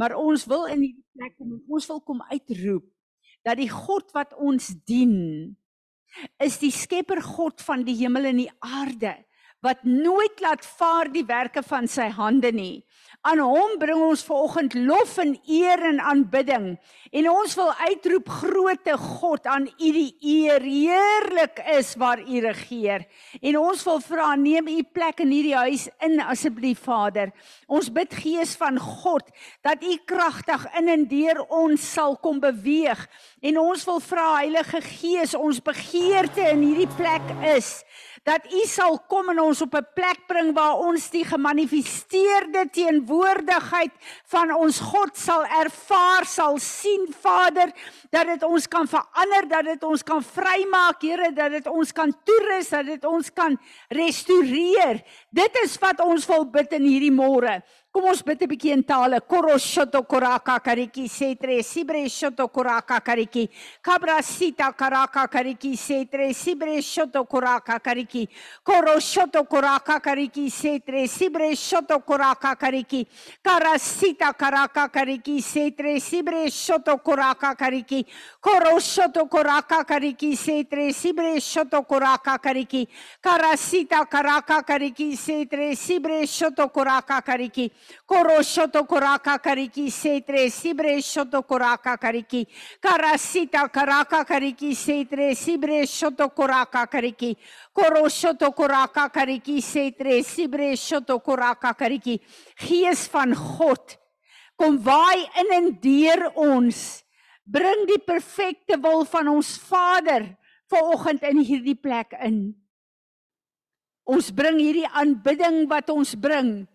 Maar ons wil in hierdie plek kom en ons wil kom uitroep dat die God wat ons dien is die skepper God van die hemel en die aarde wat nooit laat vaar die werke van sy hande nie. Aan hom bring ons vanoggend lof en eer en aanbidding. En ons wil uitroep groote God aan U die eer. Heerlik is waar U regeer. En ons wil vra neem U plek in hierdie huis in asseblief Vader. Ons bid Gees van God dat U kragtig in en deur ons sal kom beweeg. En ons wil vra Heilige Gees, ons begeerte in hierdie plek is dat U sal kom en ons op 'n plek bring waar ons die gemanifesteerde teenwoordigheid van ons God sal ervaar, sal sien Vader, dat dit ons kan verander, dat dit ons kan vrymaak, Here, dat dit ons kan toerus, dat dit ons kan restoreer. Dit is wat ons wil bid in hierdie môre. Kom ons bid 'n bietjie in tale. Koroshoto koraka kariki setre sibre shoto koraka kariki. Kabrasita karaka kariki setre sibre shoto koraka kariki. Koroshoto koraka kariki setre sibre shoto koraka kariki. Karasita karaka kariki setre sibre shoto koraka kariki. Koroshoto koraka kariki setre sibre shoto koraka kariki. Karasita karaka kariki setre sibre shoto koraka kariki. Koroshoto koraka kariki setre sibre shoto koraka kariki. Karasita karaka kariki setre sibre shoto koraka kariki. Koroshoto koraka kariki setre sibre shoto koraka kariki. Gees van God, kom waai in en deur ons. Bring die perfekte wil van ons Vader vanoggend in hierdie plek in. Ons bring hierdie aanbidding wat ons bring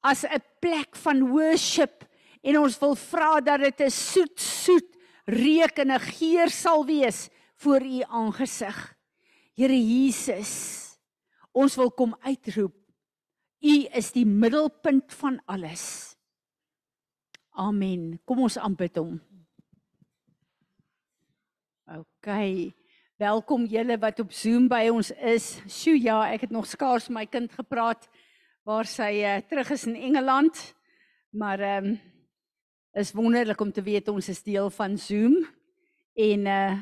as 'n plek van worship en ons wil vra dat dit 'n soet soet reuk en 'n geur sal wees voor u aangesig. Here Jesus, ons wil kom uitroep. U is die middelpunt van alles. Amen. Kom ons aanbid hom. OK. Welkom julle wat op Zoom by ons is. Sjoe ja, ek het nog skaars my kind gepraat waar sy uh, terug is in Engeland. Maar ehm um, is wonderlik om te weet ons is deel van Zoom en uh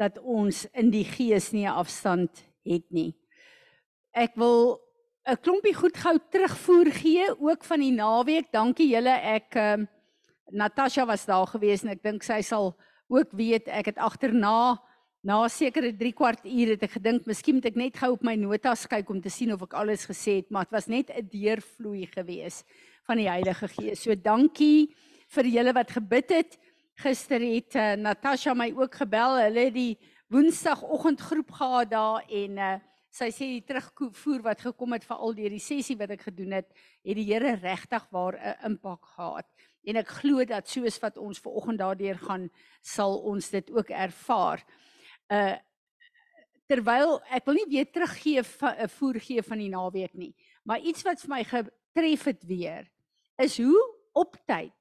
dat ons in die gees nie 'n afstand het nie. Ek wil 'n klompie goed gou terugvoer gee ook van die naweek. Dankie julle. Ek ehm um, Natasha was daar gewees en ek dink sy sal ook weet ek het agterna Na sekere 3 kwart uur het ek gedink miskien moet ek net gou op my notas kyk om te sien of ek alles gesê het, maar dit was net 'n deurvloei gewees van die Heilige Gees. So dankie vir julle wat gebid het. Gister het uh, Natasha my ook gebel. Hulle het die Woensdagoggendgroep gehad daar en uh, sy sê die terugvoer wat gekom het vir al die sessie wat ek gedoen het, het die Here regtig waar 'n impak gehad. En ek glo dat soos wat ons ver oggend daardeur gaan, sal ons dit ook ervaar uh terwyl ek wil nie weer teruggee 'n uh, voorgee van die naweek nie, maar iets wat vir my getref het weer is hoe op tyd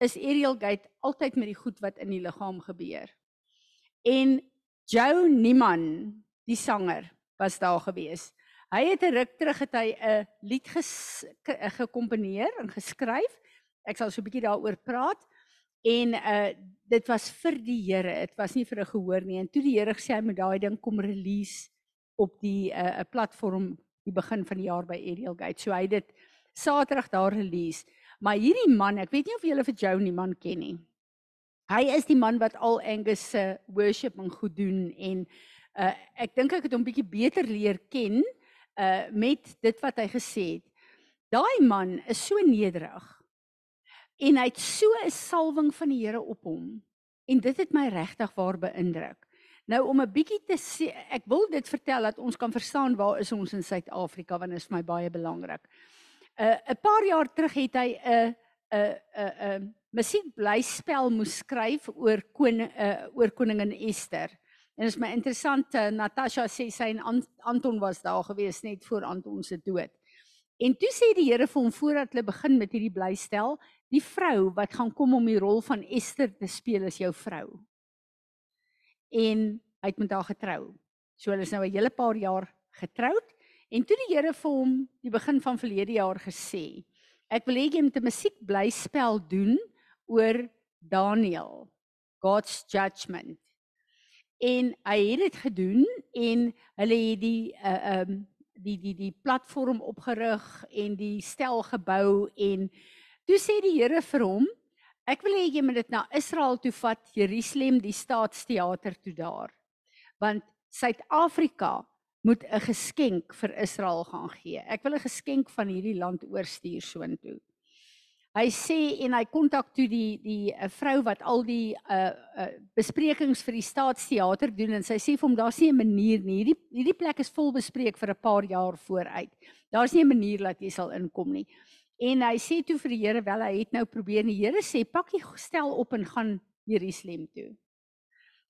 is Ariel Gate altyd met die goed wat in die liggaam gebeur. En Joe Niman, die sanger, was daar gewees. Hy het 'n ruk terug het hy 'n lied gekomponeer en geskryf. Ek sal so 'n bietjie daaroor praat. En uh dit was vir die Here, dit was nie vir 'n gehoor nie. En toe die Here gesê hy moet daai ding kom release op die 'n uh, 'n platform die begin van die jaar by Ariel Gate. So hy dit Saterdag daar release. Maar hierdie man, ek weet nie of julle vir Joe nie man ken nie. Hy is die man wat al Angus se worship en goed doen en uh ek dink ek het hom bietjie beter leer ken uh met dit wat hy gesê het. Daai man is so nederig en hy het so 'n salwing van die Here op hom en dit het my regtig waar beïndruk. Nou om 'n bietjie te sê, ek wil dit vertel dat ons kan verstaan waar is ons in Suid-Afrika want dit is vir my baie belangrik. 'n uh, 'n paar jaar terug het hy 'n 'n 'n 'n musiekblyspel moes skryf oor koning uh, oor koningin Esther. En dit is my interessant uh, Natasha sê sy en Anton was daar gewees net voor Anton se dood. En toe sê die Here vir hom voordat hulle begin met hierdie blystel, die vrou wat gaan kom om die rol van Esther te speel is jou vrou. En hy het met haar getrou. So hulle is nou 'n hele paar jaar getroud en toe die Here vir hom die begin van verlede jaar gesê, ek wil hê jy moet 'n musiek blyspel doen oor Daniel, God's judgment. En hy het dit gedoen en hulle het die uh um die die die platform opgerig en die stel gebou en toe sê die Here vir hom ek wil hê jy moet dit na Israel toe vat Jerusalem die staatsteater toe daar want Suid-Afrika moet 'n geskenk vir Israel gaan gee. Ek wil 'n geskenk van hierdie land oorstuur soontoe. Hy sê en hy kontak toe die die 'n uh, vrou wat al die uh, uh besprekings vir die staatsteater doen en sy sê vir hom daar's nie 'n manier nie. Hierdie hierdie plek is vol bespreek vir 'n paar jaar vooruit. Daar's nie 'n manier dat jy sal inkom nie. En hy sê toe vir die Here wel hy het nou probeer en die Here sê pak die stel op en gaan Jerusalem toe.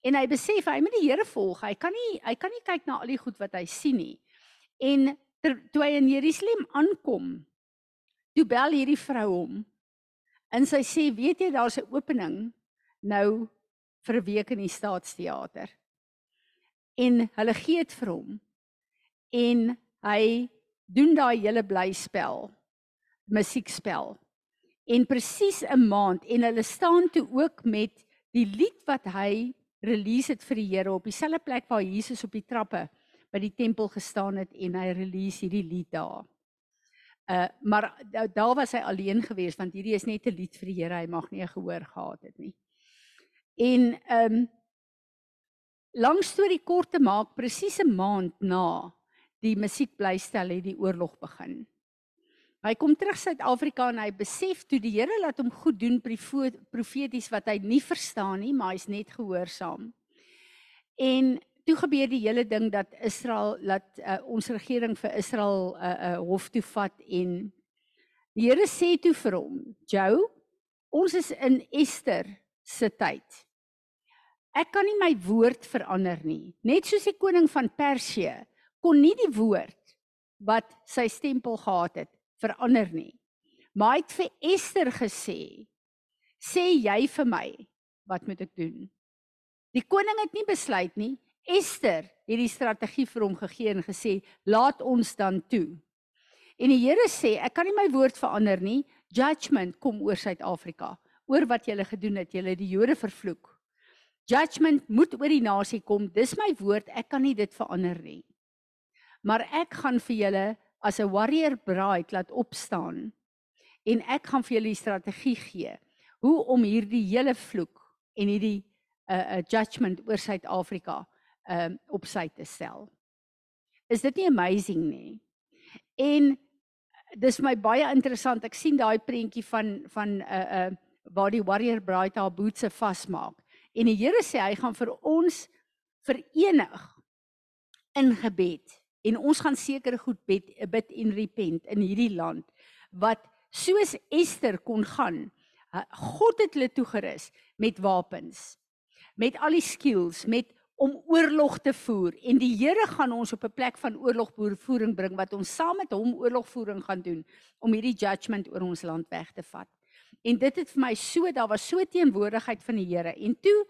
En hy besef hy moet die Here volg. Hy kan nie hy kan nie kyk na al die goed wat hy sien nie. En ter, toe hy in Jerusalem aankom, toe bel hierdie vrou hom. En sy sê, "Weet jy daar's 'n opening nou vir 'n week in die Staatsteater." En hulle gee dit vir hom. En hy doen daai hele blyspel, musiekspel. En presies 'n maand en hulle staan toe ook met die lied wat hy release het vir die Here op dieselfde plek waar Jesus op die trappe by die tempel gestaan het en hy release hierdie lied daar. Uh maar daar was hy alleen geweest want hierdie is net 'n lied vir die Here, hy mag nie gehoor gehad het nie. En ehm um, lang storie kort te maak, presies 'n maand na die musiekblystel het die oorlog begin. Hy kom terug Suid-Afrika en hy besef toe die Here laat hom goed doen profeties wat hy nie verstaan nie, maar hy's net gehoorsaam. En toe gebeur die hele ding dat Israel laat uh, ons regering vir Israel 'n uh, uh, hof toe vat en die Here sê toe vir hom, "Jou, ons is in Ester se tyd. Ek kan nie my woord verander nie. Net soos die koning van Persië kon nie die woord wat sy stempel gehad het verander nie. Maar hy het vir Ester gesê: "Sê jy vir my wat moet ek doen?" Die koning het nie besluit nie. Ester het die strategie vir hom gegee en gesê: "Laat ons dan toe." En die Here sê: "Ek kan nie my woord verander nie. Judgment kom oor Suid-Afrika, oor wat julle gedoen het. Julle die Jode vervloek. Judgment moet oor die nasie kom. Dis my woord. Ek kan nie dit verander nie. Maar ek gaan vir julle as 'n warrior bride laat opstaan en ek gaan vir julle die strategie gee hoe om hierdie hele vloek en hierdie 'n uh, uh, judgment oor Suid-Afrika um op sy te stel. Is dit nie amazing nie? En dis my baie interessant. Ek sien daai prentjie van van 'n uh, 'n uh, waar die warrior bride haar boetse vasmaak. En die Here sê hy gaan vir ons verenig in gebed en ons gaan seker goed bid bid en repent in hierdie land wat soos Ester kon gaan. God het hulle toegerus met wapens met al die skills met om oorlog te voer. En die Here gaan ons op 'n plek van oorlogvoering bring wat ons saam met hom oorlogvoering gaan doen om hierdie judgment oor ons land weg te vat. En dit het vir my so daar was so teenwoordigheid van die Here. En toe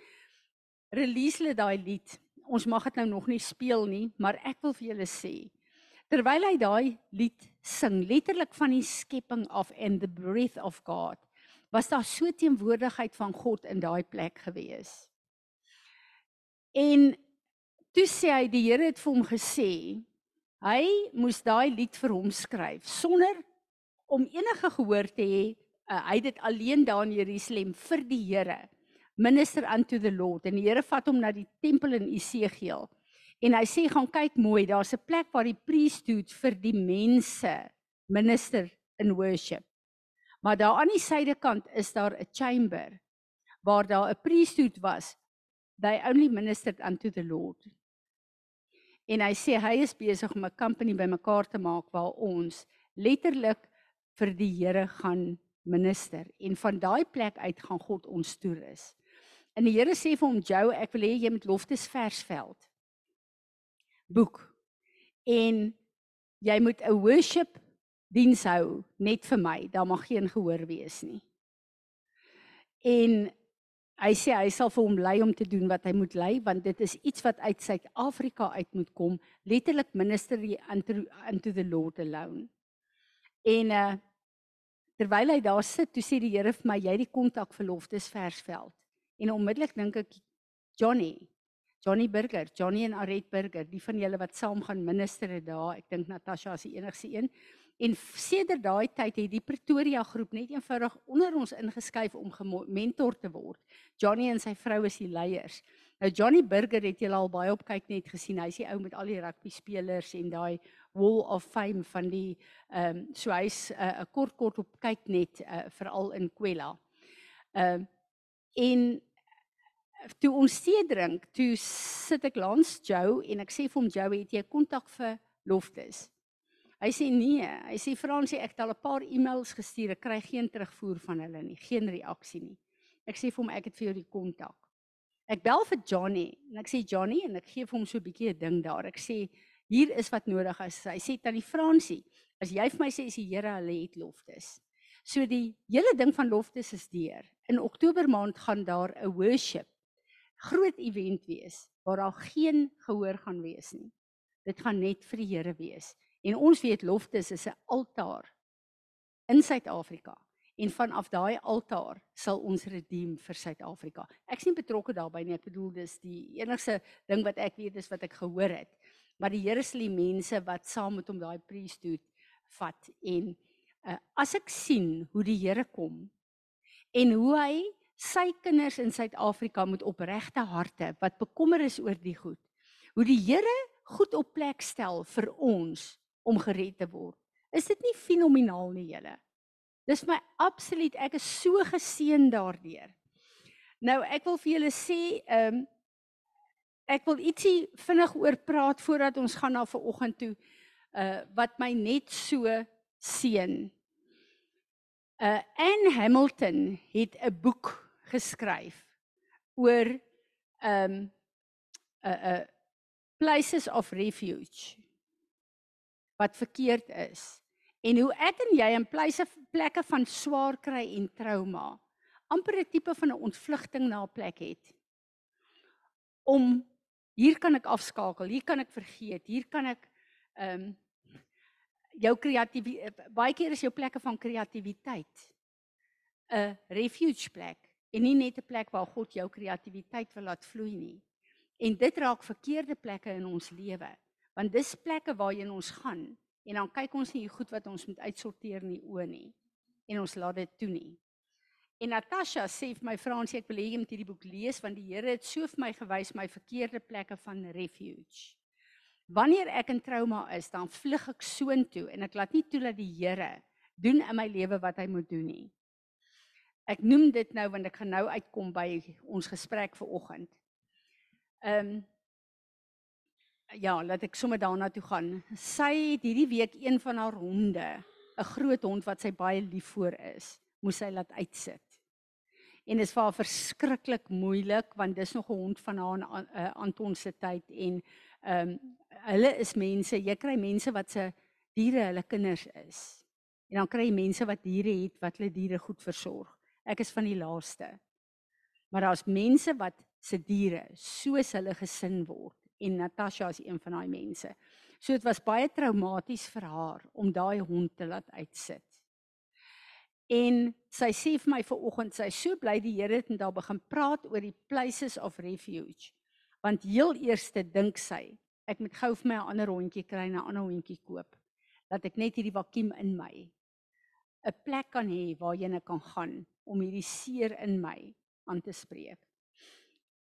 release hulle daai lied ons mag dit nou nog nie speel nie, maar ek wil vir julle sê terwyl hy daai lied sing, letterlik van die skepping af and the breath of God, was daar so teenwoordigheid van God in daai plek gewees. En toe sê hy die Here het vir hom gesê hy moes daai lied vir hom skryf sonder om enige gehoor te hê. Uh, hy het dit alleen daar in Jerusalem vir die Here minister unto the Lord en die Here vat hom na die tempel in Esegiel. En hy sê gaan kyk mooi, daar's 'n plek waar die priesthood vir die mense minister in worship. Maar daar aan die suidekant is daar 'n chamber waar daar 'n priesthood was. They only ministered unto the Lord. En hy sê hy is besig om 'n company bymekaar te maak waar ons letterlik vir die Here gaan minister en van daai plek uit gaan God ons toerus. En die Here sê vir hom Jou, ek wil hê jy moet Loftes Versveld boek. En jy moet 'n worship diens hou net vir my. Daar mag geen gehoor wees nie. En hy sê hy sal vir hom lei om te doen wat hy moet lei want dit is iets wat uit Suid-Afrika uit moet kom, letterlik minister unto, unto the Lord alone. En uh terwyl hy daar sit, toe sê die Here vir my, jy die kontak verlof, dis Versveld. En onmiddellik dink ek Johnny, Johnny Burger, Johnny en Aret Burger, die van julle wat saam gaan minister daar, ek dink Natasha is die enigste een. En sedert daai tyd het die Pretoria groep net eenvoudig onder ons ingeskuif om gementor te word. Johnny en sy vrou is die leiers. Nou Johnny Burger het julle al baie op kyk net gesien. Hy's die ou met al die rugby spelers en daai Wall of Fame van die ehm um, so hy's eh, 'n uh, kort kort op kyk net uh, veral in Kwela. Ehm uh, en toe ons tee drink, toe sit ek langs Joe en ek sê vir hom Joe, het jy kontak vir Loftus? Hy sê nee, hy sê Fransie, ek het al 'n paar e-mails gestuur, ek kry geen terugvoer van hulle nie, geen reaksie nie. Ek sê vir hom ek het vir jou die kontak. Ek bel vir Johnny en ek sê Johnny en ek gee vir hom so 'n bietjie 'n ding daar. Ek sê hier is wat nodig is. Hy sê tannie Fransie, as jy vir my sê is die Here hulle het Loftus. So die hele ding van Loftus is deur. In Oktober maand gaan daar 'n worship groot event wees waar daar geen gehoor gaan wees nie. Dit gaan net vir die Here wees. En ons weet Loftus is 'n altaar in Suid-Afrika en vanaf daai altaar sal ons redeem vir Suid-Afrika. Ek's nie betrokke daarbey nie. Ek bedoel dis die enigste ding wat ek weet is wat ek gehoor het. Maar die Here sal die mense wat saam met hom daai priesthood vat en uh, as ek sien hoe die Here kom en hoe hy sy kinders in Suid-Afrika met opregte harte wat bekommer is oor die goed. Hoe die Here goed op plek stel vir ons om gered te word. Is dit nie fenomenaal nie, julle? Dis my absoluut, ek is so geseën daardeur. Nou, ek wil vir julle sê, ehm um, ek wil ietsie vinnig oor praat voordat ons gaan na vanoggend toe uh wat my net so seën. Uh Anne Hamilton het 'n boek geskryf oor um 'n uh, 'n uh, places of refuge wat verkeerd is. En hoe ek en jy in plekke plekke van swaar kry en trauma amper 'n tipe van 'n ontvlugting na 'n plek het. Om hier kan ek afskakel hier kan ek vergeet hier kan ek um jou kreatiwiteit baie keer is jou plekke van kreatiwiteit 'n refuge plek en nie net 'n plek waar God jou kreatiwiteit wil laat vloei nie. En dit raak verkeerde plekke in ons lewe, want dis plekke waarheen ons gaan en dan kyk ons nie goed wat ons moet uitsorteer in die oë nie en ons laat dit toe nie. En Natasha sê vir my Fransie ek wil hê jy moet hierdie boek lees want die Here het so vir my gewys my verkeerde plekke van refuge. Wanneer ek in trauma is, dan vlug ek soontoe en ek laat nie toe dat die Here doen in my lewe wat hy moet doen nie. Ek noem dit nou want ek gaan nou uitkom by ons gesprek vir oggend. Ehm um, ja, laat ek sommer daarna toe gaan. Sy het hierdie week een van haar honde, 'n groot hond wat sy baie lief vir is, moes sy laat uitsit. En dit is vir haar verskriklik moeilik want dis nog 'n hond van haar aan uh, Anton se tyd en ehm um, hulle is mense, jy kry mense wat se diere hulle kinders is. En dan kry jy mense wat diere het wat hulle diere goed versorg. Ek is van die laaste. Maar daar's mense wat se diere soos hulle gesin word en Natasha is een van daai mense. So dit was baie traumaties vir haar om daai hond te laat uitsit. En sy sê vir my vanoggend sy so bly die Here het en daar begin praat oor die places of refuge. Want heel eerste dink sy, ek moet gou vir my 'n ander hondjie kry, 'n ander hondjie koop. Dat ek net hierdie vakuum in my 'n plek kan hê waarheen ek kan gaan om hierdie seer in my aan te spreek.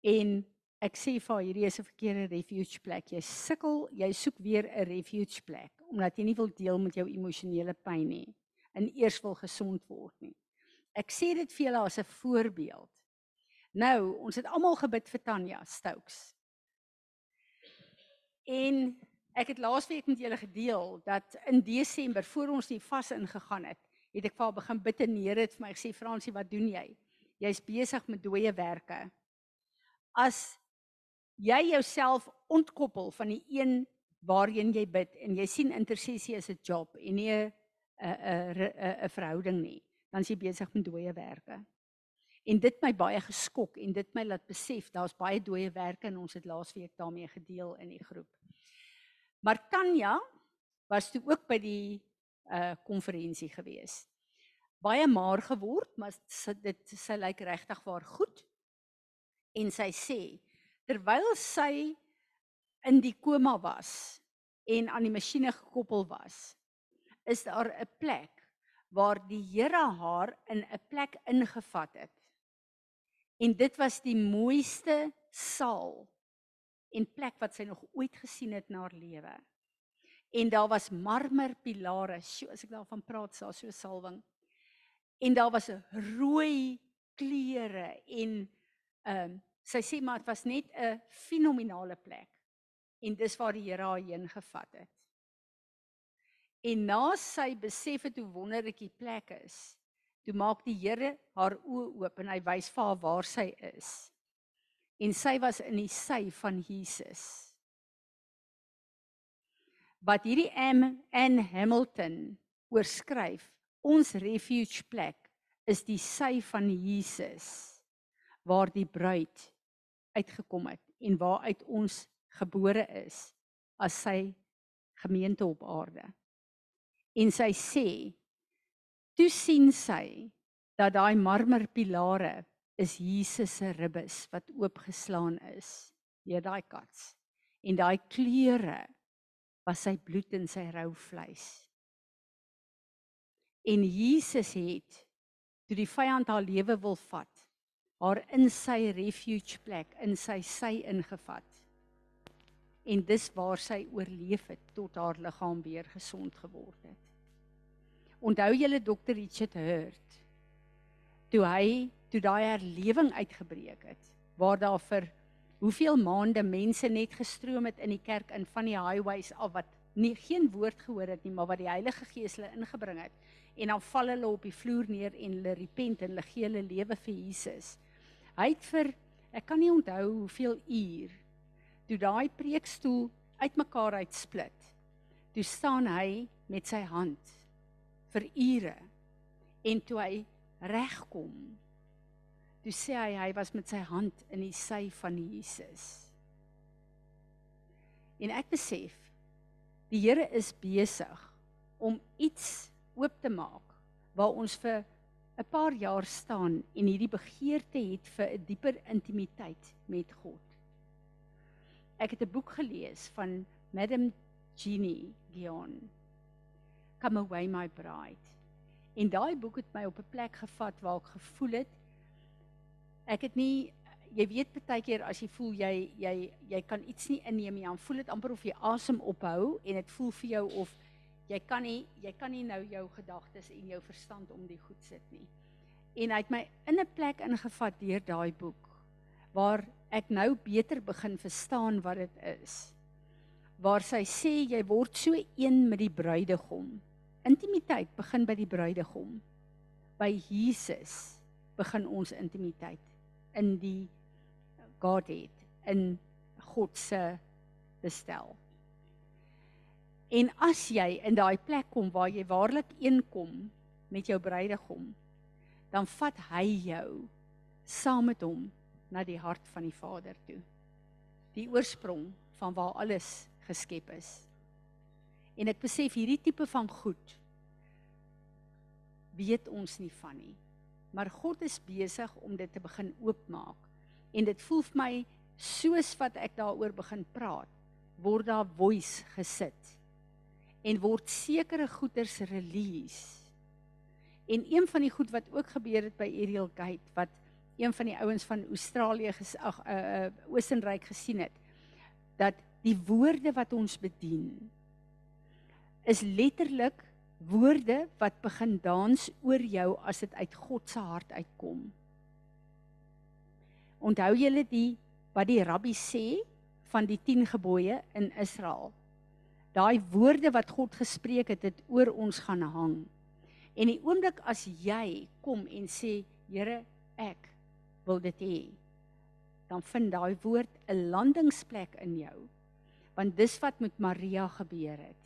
En ek sê vir haar hierdie is 'n verkeerde refuge plek. Jy sukkel, jy soek weer 'n refuge plek omdat jy nie wil deel met jou emosionele pyn nie en eers wil gesond word nie. Ek sê dit vir julle as 'n voorbeeld. Nou, ons het almal gebid vir Tanya Stokes. En ek het laasweek met julle gedeel dat in Desember voor ons die vas ingegaan het, het ek vir haar begin bid en Here het vir my gesê Fransie, wat doen jy? Jy's besig met dooie werke. As jy jouself ontkoppel van die een waarheen jy bid en jy sien intersessie is 'n job en nie 'n 'n 'n 'n verhouding nie, dan is jy besig met dooie werke. En dit my baie geskok en dit my laat besef daar's baie dooie werke en ons het laasweek daarmee gedeel in die groep. Maar Tanya was toe ook by die uh, konferensie gewees. baie maar geword, maar dit sy lyk regtig waar goed. En sy sê terwyl sy in die koma was en aan die masjiene gekoppel was, is daar 'n plek waar die Here haar in 'n plek ingevat het. En dit was die mooiste saal en plek wat sy nog ooit gesien het na haar lewe. En daar was marmerpilare, so as ek daarvan praat, sa so salwing. En daar was 'n rooi kleure en ehm um, sy sê maar dit was net 'n fenominale plek. En dis waar die Here haar heen gevat het. En na sy besef het hoe wonderlik die plek is, toe maak die Here haar oë oop en hy wys vir haar waar sy is. En sy was in die sy van Jesus. Wat hierdie M in Hamilton oorskryf, ons refuge plek is die sy van Jesus waar die bruid uitgekom het en waaruit ons gebore is as sy gemeente op aarde. En sy sê toe sien sy dat daai marmerpilare is Jesus se ribbes wat oopgeslaan is deur daai kats en daai kleure was sy bloed en sy rou vleis. En Jesus het toe die vyand haar lewe wil vat haar in sy refuge plek in sy sy ingevat. En dis waar sy oorleef het tot haar liggaam weer gesond geword het. Onthou julle dokter Richard Hurt? Toe hy toe daai herlewing uitgebreek het waar daar vir hoeveel maande mense net gestroom het in die kerk in van die highways af wat nie geen woord gehoor het nie maar wat die Heilige Gees hulle ingebring het en dan val hulle op die vloer neer en hulle repent en hulle gee hulle lewe vir Jesus. Hy het vir ek kan nie onthou hoeveel uur toe daai preekstoel uitmekaar uitsplit. Toe staan hy met sy hand vir ure. En toe hy regkom, toe sê hy hy was met sy hand in die sy van Jesus. En ek besef die Here is besig om iets oop te maak waar ons vir 'n paar jaar staan en hierdie begeerte het vir 'n dieper intimiteit met God. Ek het 'n boek gelees van Madam Jeannie Gion Come Away My Bride. En daai boek het my op 'n plek gevat waar ek gevoel het ek het nie jy weet baie keer as jy voel jy jy jy kan iets nie inneem nie, dan voel dit amper of jy asem ophou en dit voel vir jou of jy kan nie jy kan nie nou jou gedagtes en jou verstand om die goed sit nie. En hy het my in 'n plek ingevat deur daai boek waar ek nou beter begin verstaan wat dit is. Waar sy sê jy word so een met die bruidegom. Intimiteit begin by die bruidegom. By Jesus begin ons intimiteit in die Godheid, in God se bestel. En as jy in daai plek kom waar jy waarlik een kom met jou bruidegom, dan vat hy jou saam met hom na die hart van die Vader toe. Die oorsprong van waar alles geskep is. En ek besef hierdie tipe van goed weet ons nie van nie. Maar God is besig om dit te begin oopmaak. En dit voel vir my soos wat ek daaroor begin praat, word daar voice gesit en word sekere goeders release. En een van die goed wat ook gebeur het by Ariel Gate wat een van die ouens van Australië ag uh, uh Oostenryk gesien het dat die woorde wat ons bedien is letterlik woorde wat begin dans oor jou as dit uit God se hart uitkom. Onthou julle die wat die rabbi sê van die 10 gebooie in Israel. Daai woorde wat God gespreek het, het oor ons gaan hang. En die oomblik as jy kom en sê, Here, ek wil dit hê, dan vind daai woord 'n landingsplek in jou want dis wat met Maria gebeur het.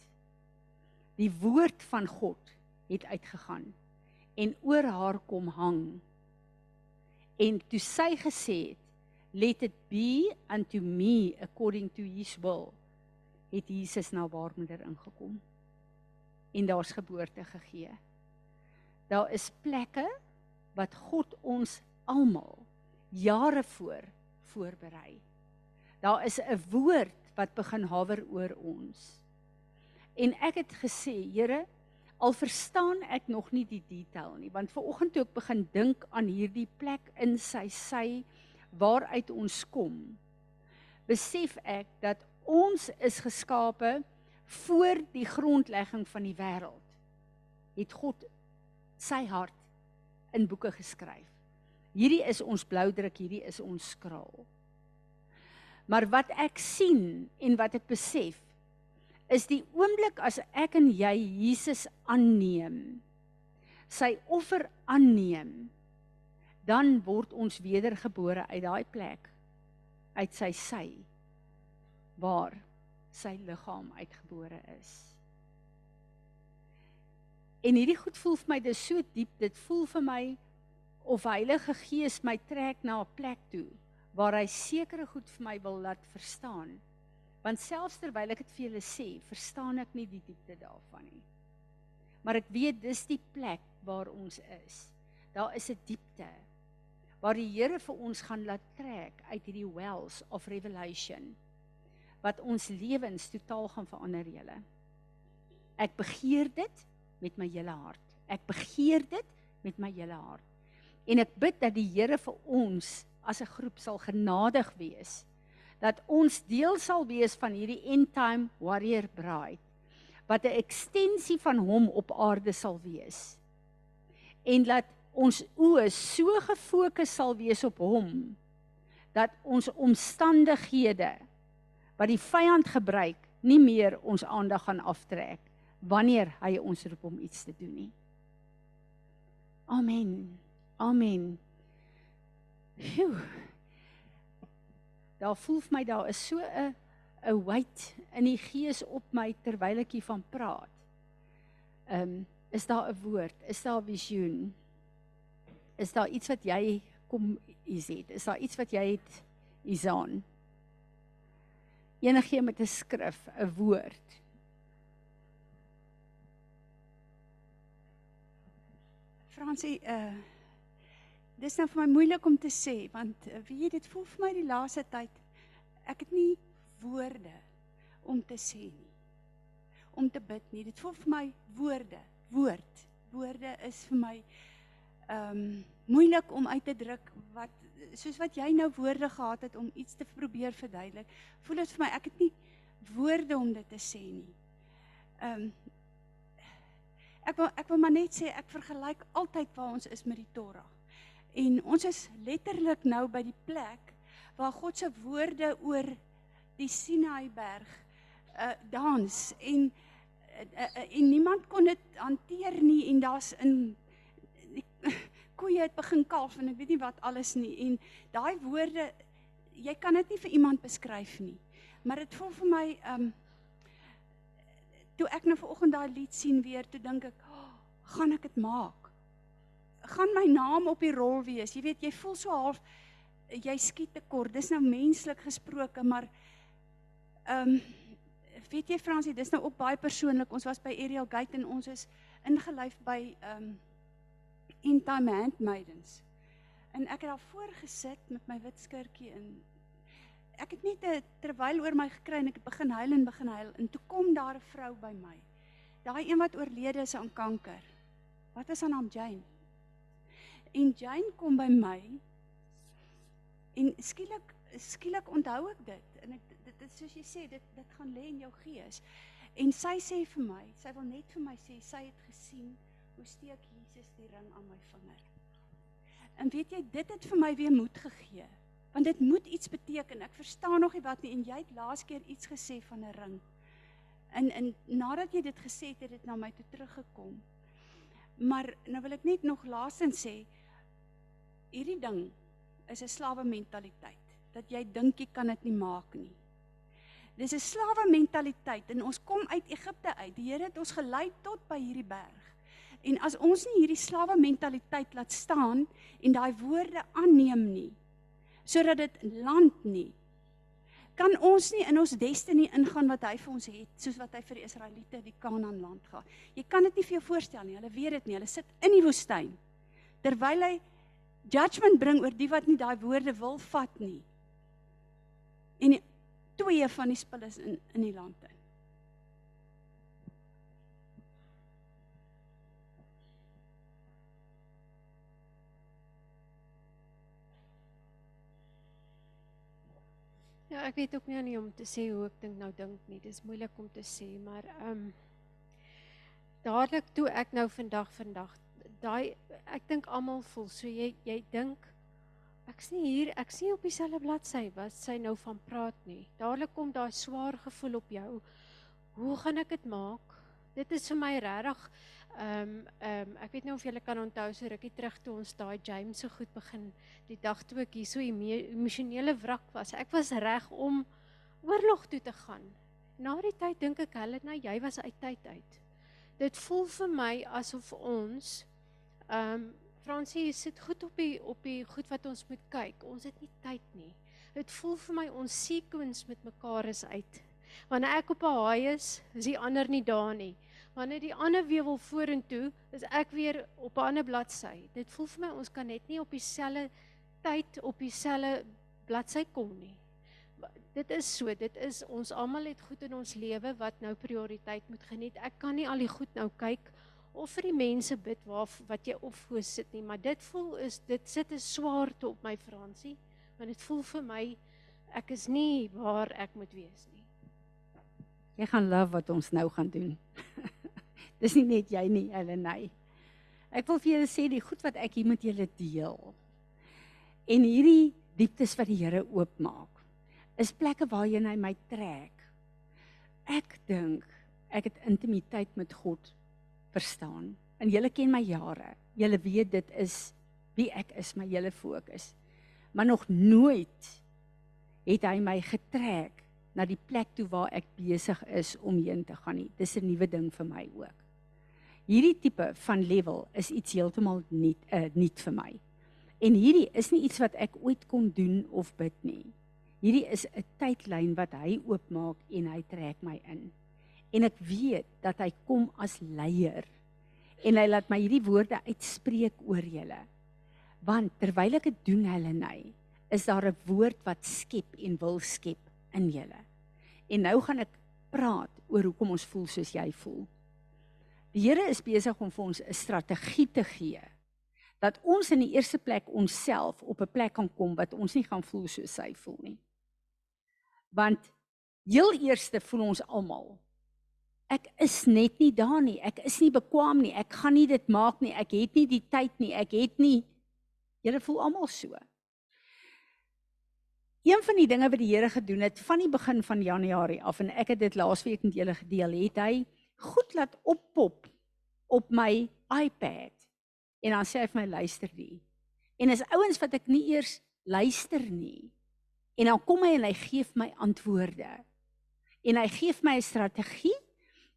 Die woord van God het uitgegaan en oor haar kom hang. En toe sy gesê het, let it be unto me according to his will, het Jesus na haar moeder ingekom. En daar's geboorte gegee. Daar is plekke wat God ons almal jare voor voorberei. Daar is 'n woord wat begin hawer oor ons. En ek het gesê, Here, al verstaan ek nog nie die detail nie, want ver oggend toe ek begin dink aan hierdie plek in sy sy waaruit ons kom, besef ek dat ons is geskape voor die grondlegging van die wêreld. Het God sy hart in boeke geskryf. Hierdie is ons bloudruk, hierdie is ons skraal. Maar wat ek sien en wat ek besef is die oomblik as ek en jy Jesus aanneem, sy offer aanneem, dan word ons wedergebore uit daai plek uit sy sy waar sy liggaam uitgebore is. En hierdie goed voel vir my dis so diep, dit voel vir my of Heilige Gees my trek na 'n plek toe waar hy sekere goed vir my wil laat verstaan. Want selfs terwyl ek dit vir julle sê, verstaan ek nie die diepte daarvan nie. Maar ek weet dis die plek waar ons is. Daar is 'n diepte waar die Here vir ons gaan laat trek uit hierdie wells of revelation wat ons lewens totaal gaan verander julle. Ek begeer dit met my hele hart. Ek begeer dit met my hele hart. En ek bid dat die Here vir ons as 'n groep sal genadig wees dat ons deel sal wees van hierdie end time warrior bride wat 'n ekstensie van hom op aarde sal wees. En dat ons oë so gefokus sal wees op hom dat ons omstandighede wat die vyand gebruik nie meer ons aandag gaan aftrek wanneer hy ons roep om iets te doen nie. Amen. Amen. Phew. Daar voel vir my daar is so 'n 'n weight in die gees op my terwyl ek hiervan praat. Ehm um, is daar 'n woord? Is daar 'n visioen? Is daar iets wat jy kom is dit? Is daar iets wat jy het Isaan? Enigiemand met 'n skrif, 'n woord. Fransie, uh dis nou vir my moeilik om te sê want uh, weet jy dit voel vir my die laaste tyd ek het nie woorde om te sê nie. Om te bid nie. Dit voel vir my woorde, woord. Woorde is vir my ehm um, moeilik om uit te druk wat soos wat jy nou woorde gehad het om iets te probeer verduidelik. Voel dit vir my ek het nie woorde om dit te sê nie. Ehm um, Ek wil ek wil maar net sê ek vergelyk altyd waar ons is met die Torah. En ons is letterlik nou by die plek waar God se woorde oor die Sinai berg uh dans en uh, uh, en niemand kon dit hanteer nie en daar's in die koeie het begin kalf en ek weet nie wat alles nie en daai woorde jy kan dit nie vir iemand beskryf nie. Maar dit voel vir my um toe ek nou vanoggend daai lied sien weer, toe dink ek, oh, gaan ek dit maak? Gaan my naam op die rol wees? Jy weet, jy voel so half jy skiet te kort. Dis nou menslik gesproke, maar ehm um, weet jy Fransie, dis nou ook baie persoonlik. Ons was by Ariel Gate en ons is ingelyf by ehm um, In Time Handmaidens. En ek het daar voor gesit met my wit skirtjie in ek het net 'n terwyl oor my gekry en ek het begin huil en begin huil en toe kom daar 'n vrou by my. Daai een wat oorlede is aan kanker. Wat is haar naam Jane? En Jane kom by my en skielik skielik onthou ek dit en ek dit is soos jy sê dit dit gaan lê in jou gees. En sy sê vir my, sy wil net vir my sê sy het gesien hoe steek Jesus die ring aan my vinger. En weet jy, dit het vir my weer moed gegee want dit moet iets beteken. Ek verstaan nog nie wat nie en jy het laas keer iets gesê van 'n ring. En en nadat jy dit gesê het, het dit na my toe teruggekom. Maar nou wil ek net nog laasens sê hierdie ding is 'n slawe mentaliteit dat jy dink jy kan dit nie maak nie. Dis 'n slawe mentaliteit en ons kom uit Egipte uit. Die Here het ons gelei tot by hierdie berg. En as ons nie hierdie slawe mentaliteit laat staan en daai woorde aanneem nie, sodat dit land nie kan ons nie in ons destiny ingaan wat hy vir ons het, soos wat hy vir die Israeliete die Kanaan land gehad. Jy kan dit nie vir jou voorstel nie. Hulle weet dit nie. Hulle sit in die woestyn. Terwyl hy judgment bring oor die wat nie daai woorde wil vat nie. En die, twee van die spul is in in die land. Ja, ek weet ook nie nie om te sê hoe ek dink nou dink nie. Dis moeilik om te sê, maar ehm um, dadelik toe ek nou vandag vandag daai ek dink almal voel so jy jy dink ek's nie hier, ek's nie op dieselfde bladsy wat sy nou van praat nie. Dadelik kom daai swaar gevoel op jou. Hoe gaan ek dit maak? Dit is vir my regtig Ehm um, ehm um, ek weet nie of julle kan onthou so rukkie terug toe ons daai James so goed begin die dag toe ek hier so emosionele wrak was. Ek was reg om oorlog toe te gaan. Na die tyd dink ek hulle nou jy was uit tyd uit. Dit voel vir my asof ons ehm um, Fransie sit goed op die op die goed wat ons moet kyk. Ons het nie tyd nie. Dit voel vir my ons sequence met mekaar is uit. Wanneer ek op 'n haai is, is die ander nie daar nie wanneer die ander weer wil vorentoe, is ek weer op 'n ander bladsy. Dit voel vir my ons kan net nie op dieselfde tyd op dieselfde bladsy kom nie. Dit is so, dit is ons almal het goed in ons lewe wat nou prioriteit moet geniet. Ek kan nie al die goed nou kyk of vir die mense bid waar wat jy op voor sit nie, maar dit voel is dit sit 'n swaarte op my Fransie, want dit voel vir my ek is nie waar ek moet wees nie. Jy gaan love wat ons nou gaan doen. Dis nie net jy nie, Helenae. Ek wil vir julle sê die goed wat ek hier met julle deel. En hierdie dieptes wat die Here oopmaak, is plekke waarheen hy my trek. Ek dink ek het intimiteit met God verstaan. En julle ken my jare. Julle weet dit is wie ek is, my hele fokus. Maar nog nooit het hy my getrek na die plek toe waar ek besig is om heen te gaan nie. Dis 'n nuwe ding vir my ook. Hierdie tipe van level is iets heeltemal nuut uh, nuut vir my. En hierdie is nie iets wat ek ooit kon doen of bid nie. Hierdie is 'n tydlyn wat hy oopmaak en hy trek my in. En ek weet dat hy kom as leier en hy laat my hierdie woorde uitspreek oor julle. Want terwyl ek dit doen hulle nei, is daar 'n woord wat skep en wil skep in julle. En nou gaan ek praat oor hoekom ons voel soos jy voel. Die Here is besig om vir ons 'n strategie te gee dat ons in die eerste plek onsself op 'n plek kan kom wat ons nie gaan voel soos hy voel nie. Want heel eerste voel ons almal ek is net nie daar nie. Ek is nie bekwam nie. Ek gaan nie dit maak nie. Ek het nie die tyd nie. Ek het nie Julle voel almal so. Een van die dinge wat die Here gedoen het van die begin van Januarie af en ek het dit laasweek met julle gedeel, het hy goed laat oppop op my iPad. En dan sê hy vir my luister die. En is ouens wat ek nie eers luister nie. En dan kom hy en hy gee my antwoorde. En hy gee my 'n strategie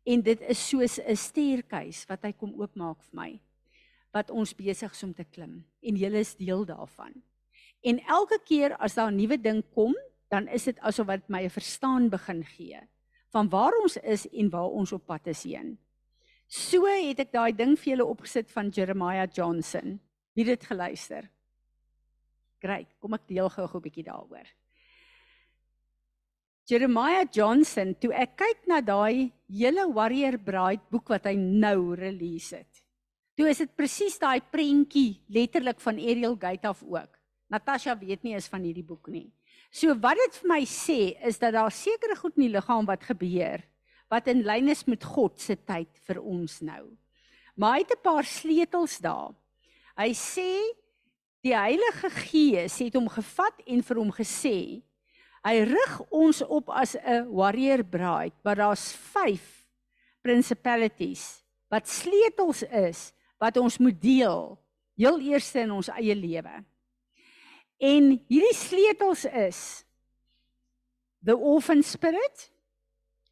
en dit is soos 'n stuurkeis wat hy kom oopmaak vir my wat ons besig is om te klim en jy is deel daarvan. En elke keer as daar 'n nuwe ding kom, dan is dit asof wat my 'n verstaan begin gee van waar ons is en waar ons op pad is heen. So het ek daai ding vir julle opgesit van Jeremiah Johnson. Wie het dit geluister? Great, kom ek deel gou 'n bietjie daaroor. Jeremiah Johnson, toe ek kyk na daai hele Warrior Bride boek wat hy nou release het. Toe is dit presies daai prentjie letterlik van Ariel Gate af ook. Natasha weet nie is van hierdie boek nie. So wat dit vir my sê is dat daar sekere goed in die liggaam wat gebeur wat in lyn is met God se tyd vir ons nou. Maar hy het 'n paar sleutels daar. Hy sê die Heilige Gees het hom gevat en vir hom gesê hy rig ons op as 'n warrior bride, maar daar's 5 principalities wat sleutels is wat ons moet deel heel eers in ons eie lewe. En hierdie sleutels is the orphan spirit.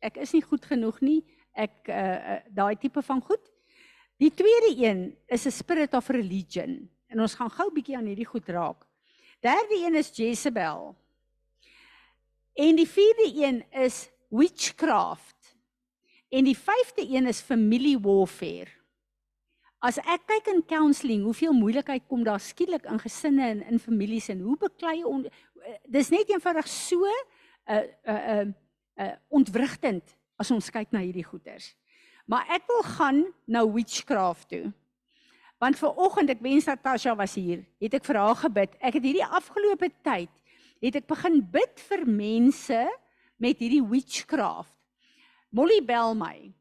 Ek is nie goed genoeg nie. Ek uh, uh daai tipe van goed. Die tweede een is 'n spirit of religion. En ons gaan gou bietjie aan hierdie goed raak. Derde een is Jezebel. En die vierde een is witchcraft. En die vyfde een is family warfare. As ek kyk in counselling, hoeveel moeilikheid kom daar skielik in gesinne en in families en hoe beklei on, dis net eenvoudig so 'n uh, 'n uh, 'n uh, uh, ontwrigtend as ons kyk na hierdie goeters. Maar ek wil gaan na witchcraft toe. Want ver oggend ek wens dat Tasha was hier, het ek vir haar gebid. Ek het hierdie afgelope tyd het ek begin bid vir mense met hierdie witchcraft. Molly bel my.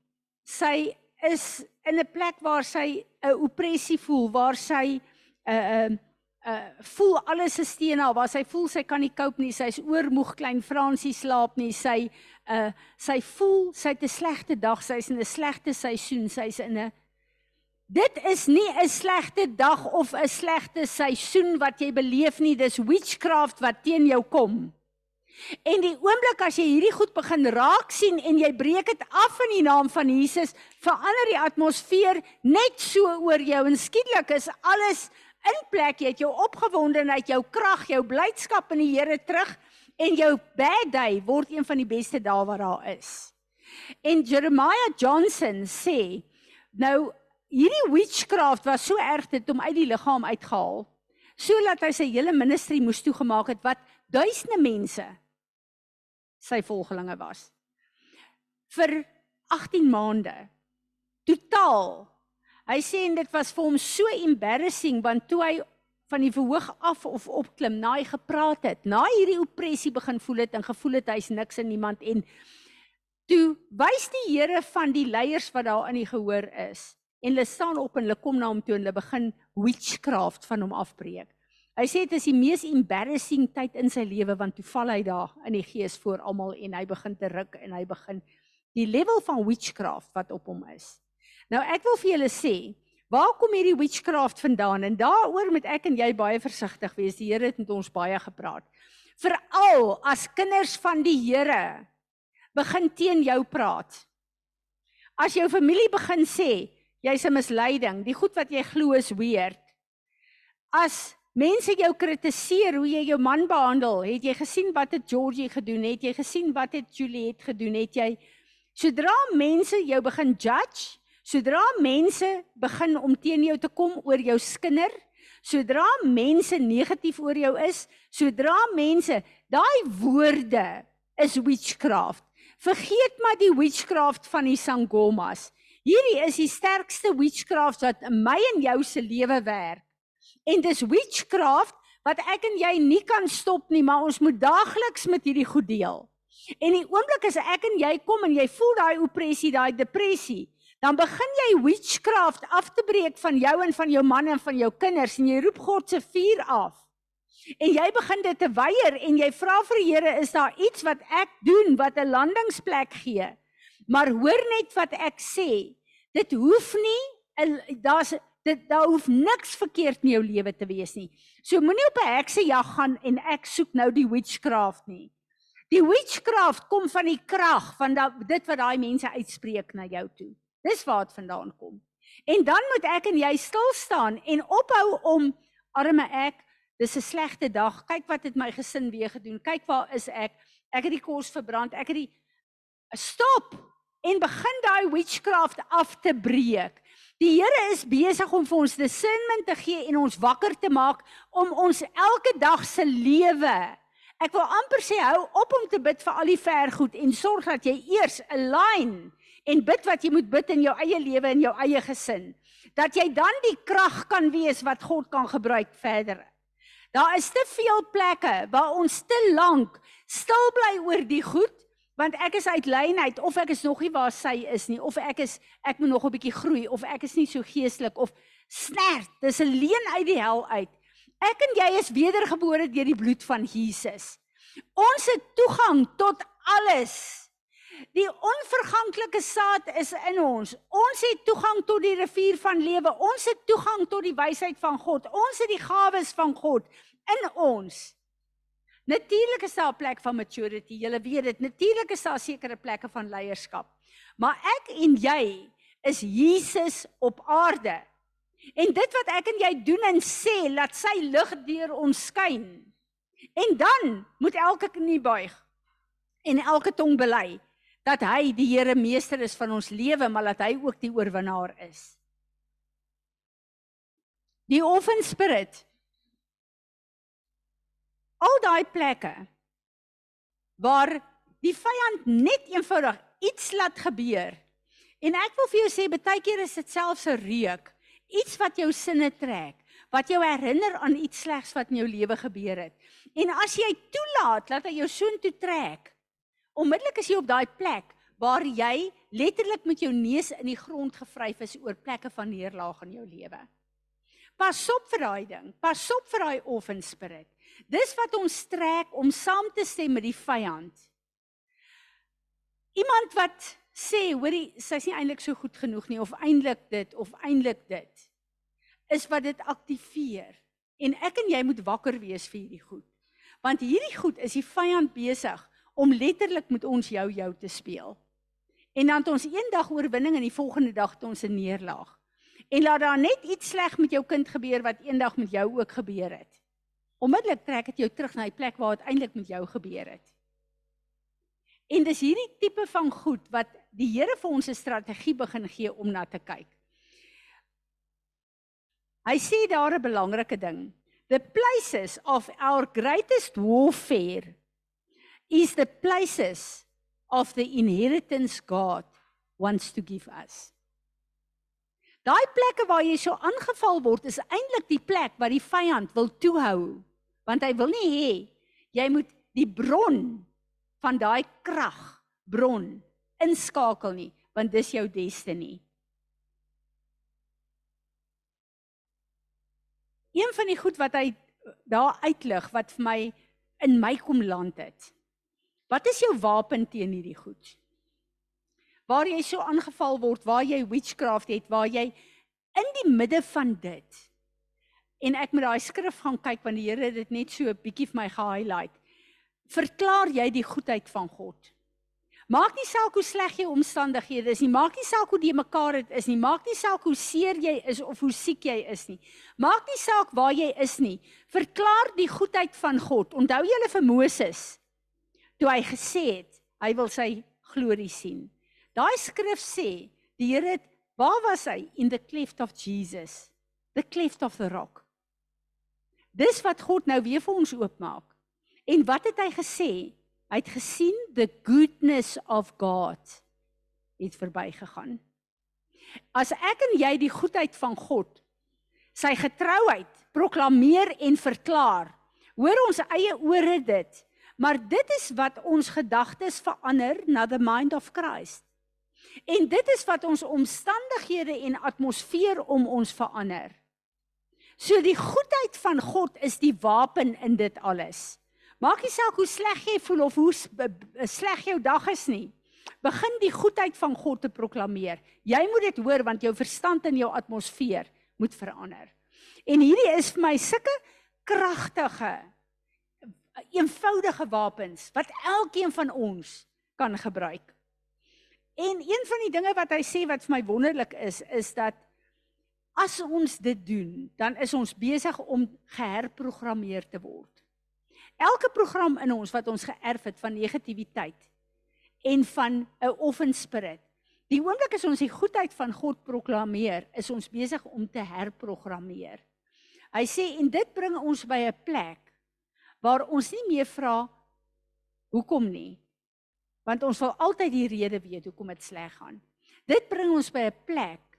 Sy is in 'n plek waar sy 'n opressie voel, waar sy 'n uh, 'n uh, uh voel alles is teen haar, waar sy voel sy kan nie cope nie, sy's oormoeg, klein Fransie slaap nie, sy uh sy voel sy het 'n slegte dag, sy's in 'n slegte seisoen, sy's in 'n Dit is nie 'n slegte dag of 'n slegte seisoen wat jy beleef nie, dis witchcraft wat teen jou kom. En die oomblik as jy hierdie goed begin raak sien en jy breek dit af in die naam van Jesus, verander die atmosfeer net so oor jou en skielik is alles in plek. Jy het jou opgewondenheid, jou krag, jou blydskap in die Here terug en jou bad day word een van die beste dae wat daar is. En Jeremiah Johnson sê, nou hierdie witchcraft was so erg dit om uit die liggaam uitgehaal sodat hy sy hele ministry moes toegemaak het wat duisende mense sy volgelinge was. Vir 18 maande totaal. Hy sê en dit was vir hom so embarrassing want toe hy van die verhoog af of opklim, na hy gepraat het, na hierdie opressie begin voel het en gevoel het hy's niks en niemand en toe wys die Here van die leiers wat daar in die gehoor is en hulle staan op en hulle kom na hom toe en hulle begin witchcraft van hom afbreek. Hy sê dit is die mees embarrassing tyd in sy lewe want toe val hy daar in die gees voor almal en hy begin te ruk en hy begin die level van witchcraft wat op hom is. Nou ek wil vir julle sê, waar kom hierdie witchcraft vandaan? En daaroor moet ek en jy baie versigtig wees. Die Here het met ons baie gepraat. Veral as kinders van die Here begin teen jou praat. As jou familie begin sê jy's 'n misleiding, die goed wat jy glo is weird. As mense jou kritiseer hoe jy jou man behandel, het jy gesien wat het Georgie gedoen? Het jy gesien wat het Juliet gedoen? Het jy sodra mense jou begin judge, Sodra mense begin om teen jou te kom oor jou skinder, sodra mense negatief oor jou is, sodra mense daai woorde is witchcraft. Vergeet maar die witchcraft van die sangomas. Hierdie is die sterkste witchcraft wat in my en jou se lewe werk. En dis witchcraft wat ek en jy nie kan stop nie, maar ons moet daagliks met hierdie goed deel. En die oomblik as ek en jy kom en jy voel daai opressie, daai depressie, dan begin jy witchcraft af te breek van jou en van jou man en van jou kinders en jy roep God se vuur af. En jy begin dit te weier en jy vra vir die Here, is daar iets wat ek doen wat 'n landingsplek gee? Maar hoor net wat ek sê. Dit hoef nie daar's dit daar hoef niks verkeerd in jou lewe te wees nie. So moenie op 'n heksejag gaan en ek soek nou die witchcraft nie. Die witchcraft kom van die krag van da, dit wat daai mense uitspreek na jou toe. Dis waar dit vandaan kom. En dan moet ek en jy stil staan en ophou om arme ek, dis 'n slegte dag. Kyk wat het my gesin weer gedoen. Kyk waar is ek? Ek het die kos verbrand. Ek het die stop en begin daai witchcraft af te breek. Die Here is besig om vir ons discernment te gee en ons wakker te maak om ons elke dag se lewe. Ek wil amper sê hou op om te bid vir al die vergoed en sorg dat jy eers align en bid wat jy moet bid in jou eie lewe en jou eie gesin. Dat jy dan die krag kan wees wat God kan gebruik verder. Daar is te veel plekke waar ons te lank stil bly oor die goed want ek is uit lynheid of ek is nog nie waar sy is nie of ek is ek moet nog 'n bietjie groei of ek is nie so geestelik of snert dis 'n leen uit die hel uit. Ek en jy is wedergebore deur die bloed van Jesus. Ons het toegang tot alles Die onverganklike saad is in ons. Ons het toegang tot die rivier van lewe. Ons het toegang tot die wysheid van God. Ons het die gawes van God in ons. Natuurlik is daar 'n plek van maturity. Jy weet dit. Natuurlik is daar sekere plekke van leierskap. Maar ek en jy is Jesus op aarde. En dit wat ek en jy doen en sê, laat sy lig deur ons skyn. En dan moet elke knie buig en elke tong bely dat hy die Here meester is van ons lewe, maar dat hy ook die oorwinnaar is. Die offen spirit. Al daai plekke waar die vyand net eenvoudig iets laat gebeur. En ek wil vir jou sê baie keer is dit selfs 'n reuk, iets wat jou sinne trek, wat jou herinner aan iets slegs wat in jou lewe gebeur het. En as jy toelaat dat hy jou soontoe trek, onmiddellik is jy op daai plek waar jy letterlik met jou neus in die grond gevryf is oor plekke van neerlaag in jou lewe. Pas op vir daai ding. Pas op vir daai offen spirit. Dis wat ons trek om saam te stem met die vyand. Iemand wat sê, hoorie, sy's nie eintlik so goed genoeg nie of eintlik dit of eintlik dit is wat dit aktiveer. En ek en jy moet wakker wees vir hierdie goed. Want hierdie goed is die vyand besig om letterlik met ons jou jou te speel. En dan het ons eendag oorwinning en die volgende dag het ons 'n neerlaag. En laat daar net iets sleg met jou kind gebeur wat eendag met jou ook gebeur het. Onmiddellik trek dit jou terug na die plek waar dit eintlik met jou gebeur het. En dis hierdie tipe van goed wat die Here vir ons 'n strategie begin gee om na te kyk. Hy sê daar 'n belangrike ding. The places of our greatest warfare is the places of the inheritance God wants to give us. Daai plekke waar jy so aangeval word is eintlik die plek waar die vyand wil toehou want hy wil nie hê jy moet die bron van daai krag bron inskakel nie want dis jou destiny. Een van die goed wat hy daar uitlig wat vir my in my kom land het. Wat is jou wapen teen hierdie goed? waar jy so aangeval word, waar jy witchcraft het, waar jy in die midde van dit. En ek moet daai skrif gaan kyk want die Here het dit net so 'n bietjie vir my ge-highlight. Verklaar jy die goedheid van God? Maak nie saak hoe sleg jou omstandighede is nie, maak nie saak hoe die mekaar dit is nie, maak nie saak hoe seer jy is of hoe siek jy is nie. Maak nie saak waar jy is nie. Verklaar die goedheid van God. Onthou julle vir Moses toe hy gesê het hy wil sy glorie sien. Daai skrif sê, die Here het waar was hy in the cleft of Jesus? The cleft of the rock. Dis wat God nou weer vir ons oopmaak. En wat het hy gesê? Hy het gesien the goodness of God het verbygegaan. As ek en jy die goedheid van God, sy getrouheid proklameer en verklaar, hoor ons eie ore dit, maar dit is wat ons gedagtes verander na the mind of Christ. En dit is wat ons omstandighede en atmosfeer om ons verander. So die goedheid van God is die wapen in dit alles. Maak nie saak hoe sleg jy voel of hoe sleg jou dag is nie. Begin die goedheid van God te proklameer. Jy moet dit hoor want jou verstand en jou atmosfeer moet verander. En hierdie is vir my sulke kragtige eenvoudige wapens wat elkeen van ons kan gebruik. En een van die dinge wat hy sê wat vir my wonderlik is, is dat as ons dit doen, dan is ons besig om geherprogrammeer te word. Elke program in ons wat ons geërf het van negativiteit en van 'n offen spirit. Die oomblik as ons die goedheid van God proklameer, is ons besig om te herprogrammeer. Hy sê en dit bring ons by 'n plek waar ons nie meer vra hoekom nie, want ons sal altyd die rede weet hoekom dit sleg gaan. Dit bring ons by 'n plek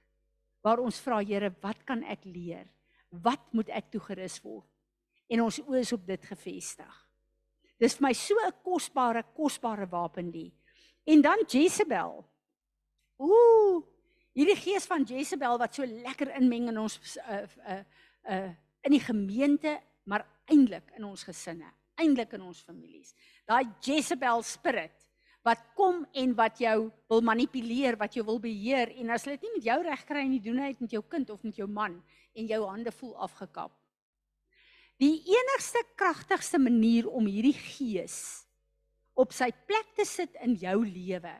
waar ons vra Here, wat kan ek leer? Wat moet ek toegerus word? En ons oë is op dit gefestig. Dis vir my so 'n kosbare kosbare wapen die. En dan Jezebel. Ooh, hierdie gees van Jezebel wat so lekker inmeng in ons uh uh uh in die gemeente, maar eintlik in ons gesinne, eintlik in ons families. Daai Jezebel spirit wat kom en wat jou wil manipuleer, wat jou wil beheer en as hulle dit nie met jou reg kry nie, doen hy dit met jou kind of met jou man en jou hande voel afgekap. Die enigste kragtigste manier om hierdie gees op sy plek te sit in jou lewe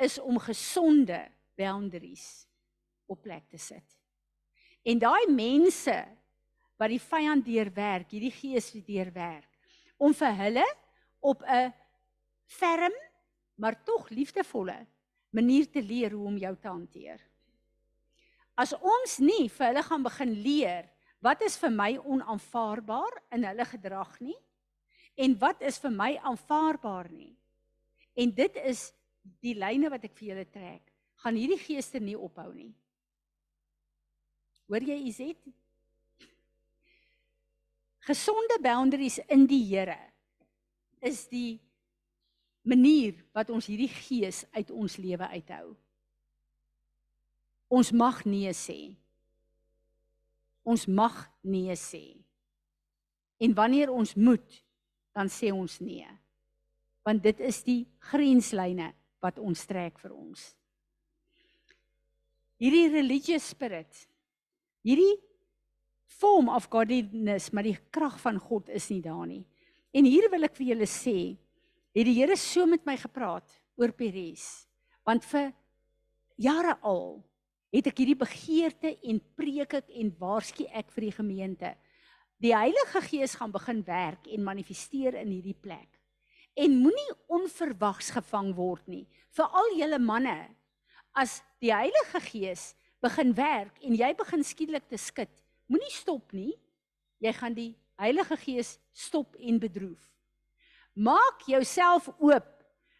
is om gesonde boundaries op plek te sit. En daai mense wat die vyand deurwerk, hierdie gees wat deurwerk om vir hulle op 'n ferm, maar tog liefdevolle manier te leer hoe om jou te hanteer. As ons nie vir hulle gaan begin leer wat is vir my onaanvaarbaar in hulle gedrag nie en wat is vir my aanvaarbaar nie. En dit is die lyne wat ek vir julle trek. Gaan hierdie geeste nie ophou nie. Hoor jy Izet? Gesonde boundaries in die Here is die manier wat ons hierdie gees uit ons lewe uithou. Ons mag nee sê. Ons mag nee sê. En wanneer ons moet, dan sê ons nee. Want dit is die grenslyne wat ons trek vir ons. Hierdie religious spirit, hierdie form of godliness, maar die krag van God is nie daar nie. En hier wil ek vir julle sê, het die Here so met my gepraat oor Peres, want vir jare al het ek hierdie begeerte en preek ek en waarsku ek vir die gemeente. Die Heilige Gees gaan begin werk en manifesteer in hierdie plek. En moenie onverwags gevang word nie. Veral julle manne, as die Heilige Gees begin werk en jy begin skielik te skud, moenie stop nie. Jy gaan die Heilige Gees stop en bedroef. Maak jouself oop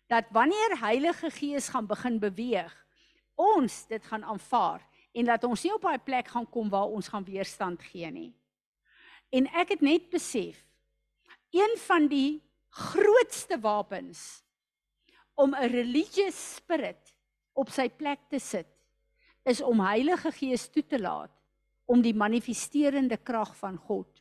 dat wanneer Heilige Gees gaan begin beweeg, ons dit gaan aanvaar en dat ons nie op daai plek gaan kom waar ons gaan weerstand gee nie. En ek het net besef een van die grootste wapens om 'n religious spirit op sy plek te sit is om Heilige Gees toe te laat om die manifesterende krag van God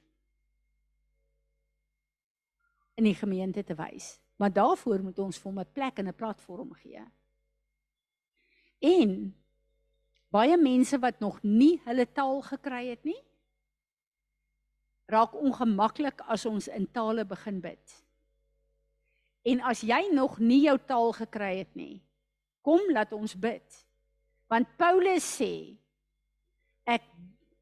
in die gemeente te wys. Maar daarvoor moet ons vir hom 'n plek en 'n platform gee. En baie mense wat nog nie hulle taal gekry het nie, raak ongemaklik as ons in tale begin bid. En as jy nog nie jou taal gekry het nie, kom laat ons bid. Want Paulus sê ek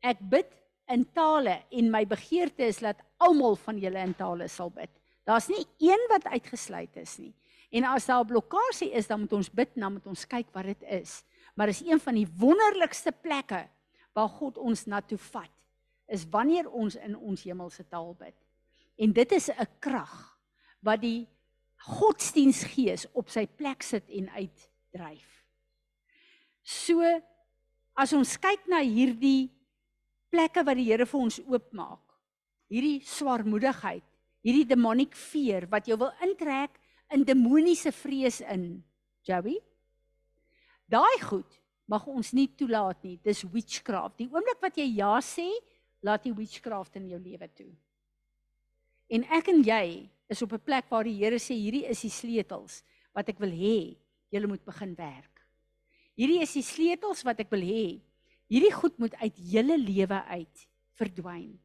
ek bid in tale en my begeerte is dat almal van julle in tale sal bid. Daar's nie een wat uitgesluit is nie. En as daar 'n blokkade is, dan moet ons bid, dan moet ons kyk wat dit is. Maar is een van die wonderlikste plekke waar God ons na toe vat, is wanneer ons in ons hemelse taal bid. En dit is 'n krag wat die godsdiensgees op sy plek sit en uitdryf. So as ons kyk na hierdie plekke wat die Here vir ons oopmaak, hierdie swaarmoedigheid, hierdie demonic fear wat jou wil intrek in demoniese vrees in. Joey. Daai goed mag ons nie toelaat nie. Dis witchcraft. Die oomblik wat jy ja sê, laat die witchcraft in jou lewe toe. En ek en jy is op 'n plek waar die Here sê hierdie is die sleutels wat ek wil hê julle moet begin werk. Hierdie is die sleutels wat ek wil hê. Hierdie goed moet uit julle lewe uit verdwyn.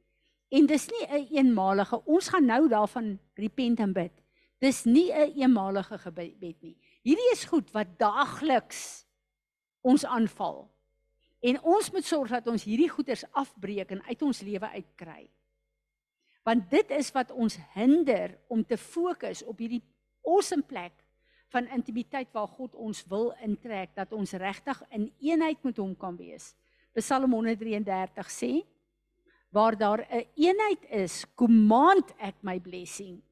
En dis nie 'n een eenmalige ons gaan nou daarvan repent en bid. Dis nie 'n een eenmalige gebed nie. Hierdie is goed wat daagliks ons aanval. En ons moet sorg dat ons hierdie goeders afbreek en uit ons lewe uitkry. Want dit is wat ons hinder om te fokus op hierdie awesome plek van intimiteit waar God ons wil intrek dat ons regtig in eenheid met hom kan wees. Psalm 133 sê waar daar 'n een eenheid is, command ek my blessing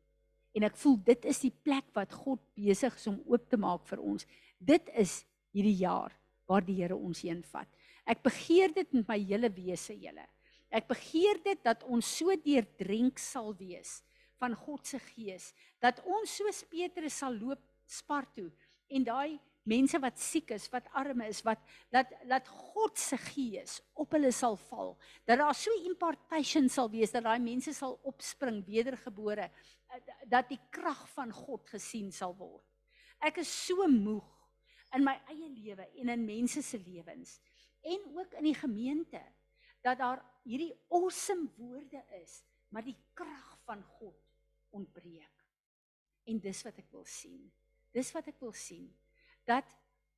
en ek voel dit is die plek wat God besig is om oop te maak vir ons. Dit is hierdie jaar waar die Here ons heen vat. Ek begeer dit met my hele wese, julle. Ek begeer dit dat ons so deurdrink sal wees van God se gees dat ons soos Petrus sal loop spar toe en daai mense wat siek is, wat arm is, wat dat dat God se gees op hulle sal val. Dat daar so impartation sal wees dat daai mense sal opspring wedergebore dat die krag van God gesien sal word. Ek is so moeg in my eie lewe en in mense se lewens en ook in die gemeente dat daar hierdie awesome woorde is, maar die krag van God ontbreek. En dis wat ek wil sien. Dis wat ek wil sien dat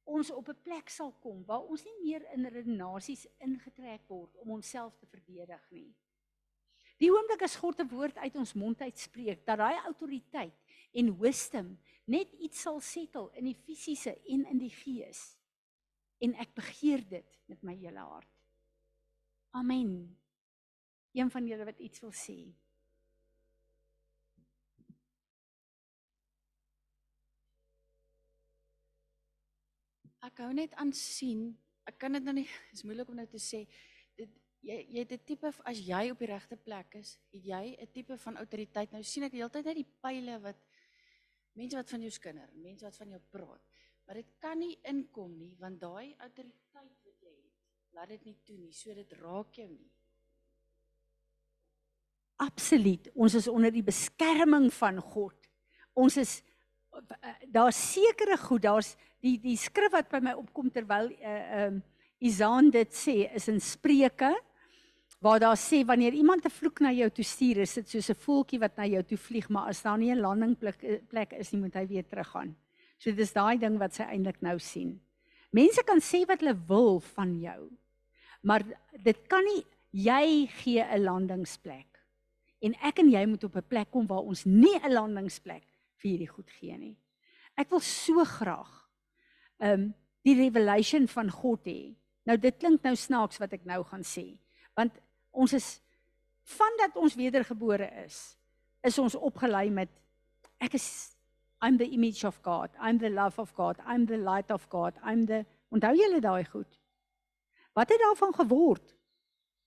ons op 'n plek sal kom waar ons nie meer in redenasies ingetrek word om onsself te verdedig nie. Die oomblik as God 'n woord uit ons mond uitspreek, dat daai autoriteit en wisdom net iets sal settle in die fisiese en in die gees. En ek begeer dit met my hele hart. Amen. Een van julle wat iets wil sê. Ek hou net aan sien. Ek kan dit nou nie, is moeilik om nou te sê. Dit jy jy 'n tipe as jy op die regte plek is, het jy 'n tipe van autoriteit. Nou sien ek die hele tyd net die pile wat mense wat van jou skinder, mense wat van jou praat. Maar dit kan nie inkom nie want daai autoriteit wat jy het, laat dit nie toe nie. So dit raak jou nie. Absoluut. Ons is onder die beskerming van God. Ons is daar's sekere goed, daar's die die skrif wat by my opkom terwyl uh ehm uh, Isaan dit sê is in Spreuke waar daar sê wanneer iemand 'n vloek na jou toe stuur, is dit soos 'n voeltjie wat na jou toe vlieg, maar as daar nie 'n landingplek eh, plek is nie, moet hy weer teruggaan. So dis daai ding wat sy eintlik nou sien. Mense kan sê wat hulle wil van jou. Maar dit kan nie jy gee 'n landingsplek. En ek en jy moet op 'n plek kom waar ons nie 'n landingsplek vir hierdie goed gee nie. Ek wil so graag um, die revelation van God hê. Nou dit klink nou snaaks wat ek nou gaan sê, want ons is vandat ons wedergebore is, is ons opgelei met ek is I'm the image of God, I'm the love of God, I'm the light of God, I'm the Onthou julle daai goed? Wat het daarvan geword?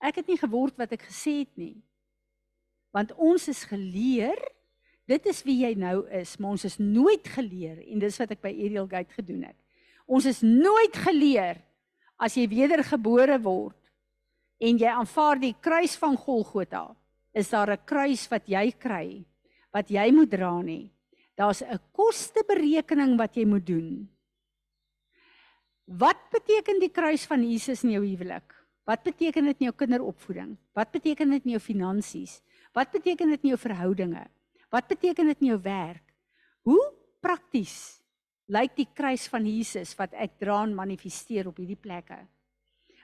Ek het nie geword wat ek gesê het nie. Want ons is geleer, dit is wie jy nou is, maar ons is nooit geleer en dis wat ek by Ariel Gate gedoen het. Ons is nooit geleer as jy wedergebore word en jy aanvaar die kruis van Golgotha, is daar 'n kruis wat jy kry wat jy moet dra nie. Daar's 'n kosteberekening wat jy moet doen. Wat beteken die kruis van Jesus in jou huwelik? Wat beteken dit in jou kinderopvoeding? Wat beteken dit in jou finansies? Wat beteken dit in jou verhoudinge? Wat beteken dit in jou werk? Hoe prakties lyk die kruis van Jesus wat ek dra en manifesteer op hierdie plekke?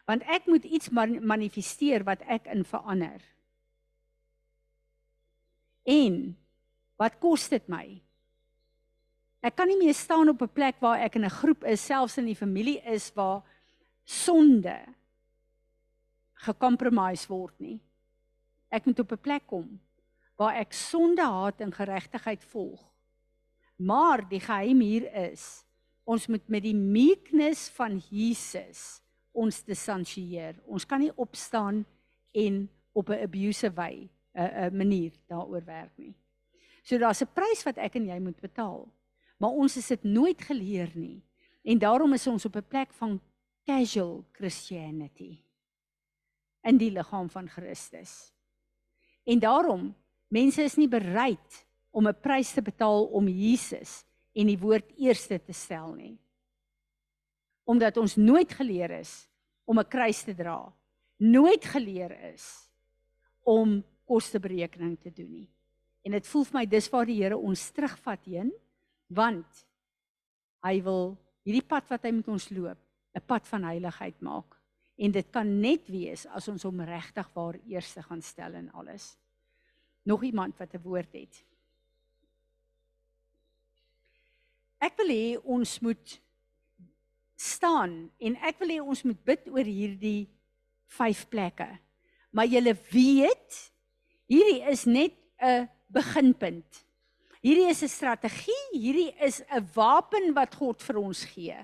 want ek moet iets manifesteer wat ek in verander. En wat kos dit my? Ek kan nie meer staan op 'n plek waar ek in 'n groep is, selfs in die familie is waar sonde gekompromise word nie. Ek moet op 'n plek kom waar ek sonde haat en geregtigheid volg. Maar die geheim hier is, ons moet met die meekness van Jesus ons distansieer. Ons kan nie opstaan en op 'n abusive wy 'n 'n manier daaroor werk nie. So daar's 'n prys wat ek en jy moet betaal. Maar ons is dit nooit geleer nie. En daarom is ons op 'n plek van casual Christianity in die liggaam van Christus. En daarom mense is nie bereid om 'n prys te betaal om Jesus en die woord eerste te stel nie omdat ons nooit geleer is om 'n kruis te dra. Nooit geleer is om kosteberekening te doen nie. En dit voel vir my dis waar die Here ons terugvat heen want hy wil hierdie pad wat hy met ons loop 'n pad van heiligheid maak. En dit kan net wees as ons hom regtig waar eerste gaan stel in alles. Nog iemand wat 'n woord het. Ek wil hê ons moet staan en ek wil hê ons moet bid oor hierdie vyf plekke. Maar julle weet, hierdie is net 'n beginpunt. Hierdie is 'n strategie, hierdie is 'n wapen wat God vir ons gee.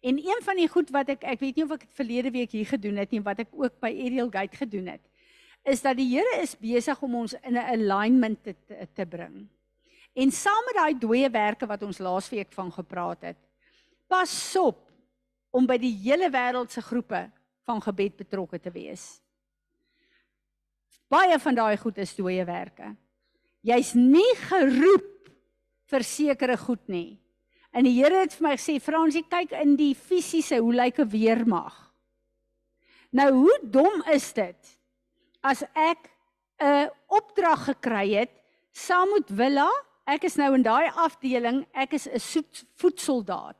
En een van die goed wat ek ek weet nie of ek dit verlede week hier gedoen het nie, wat ek ook by Ariel Gate gedoen het, is dat die Here is besig om ons in 'n alignment te, te te bring. En saam met daai dooie werke wat ons laasweek van gepraat het. Pas op om by die hele wêreld se groepe van gebed betrokke te wees. Baie van daai goed is dooie werke. Jy's nie geroep vir sekere goed nie. En die Here het vir my gesê, "Fransie, kyk in die fisiese hoe lyk 'n weermag." Nou, hoe dom is dit as ek 'n opdrag gekry het saam met Willa, ek is nou in daai afdeling, ek is 'n voetsoldaat.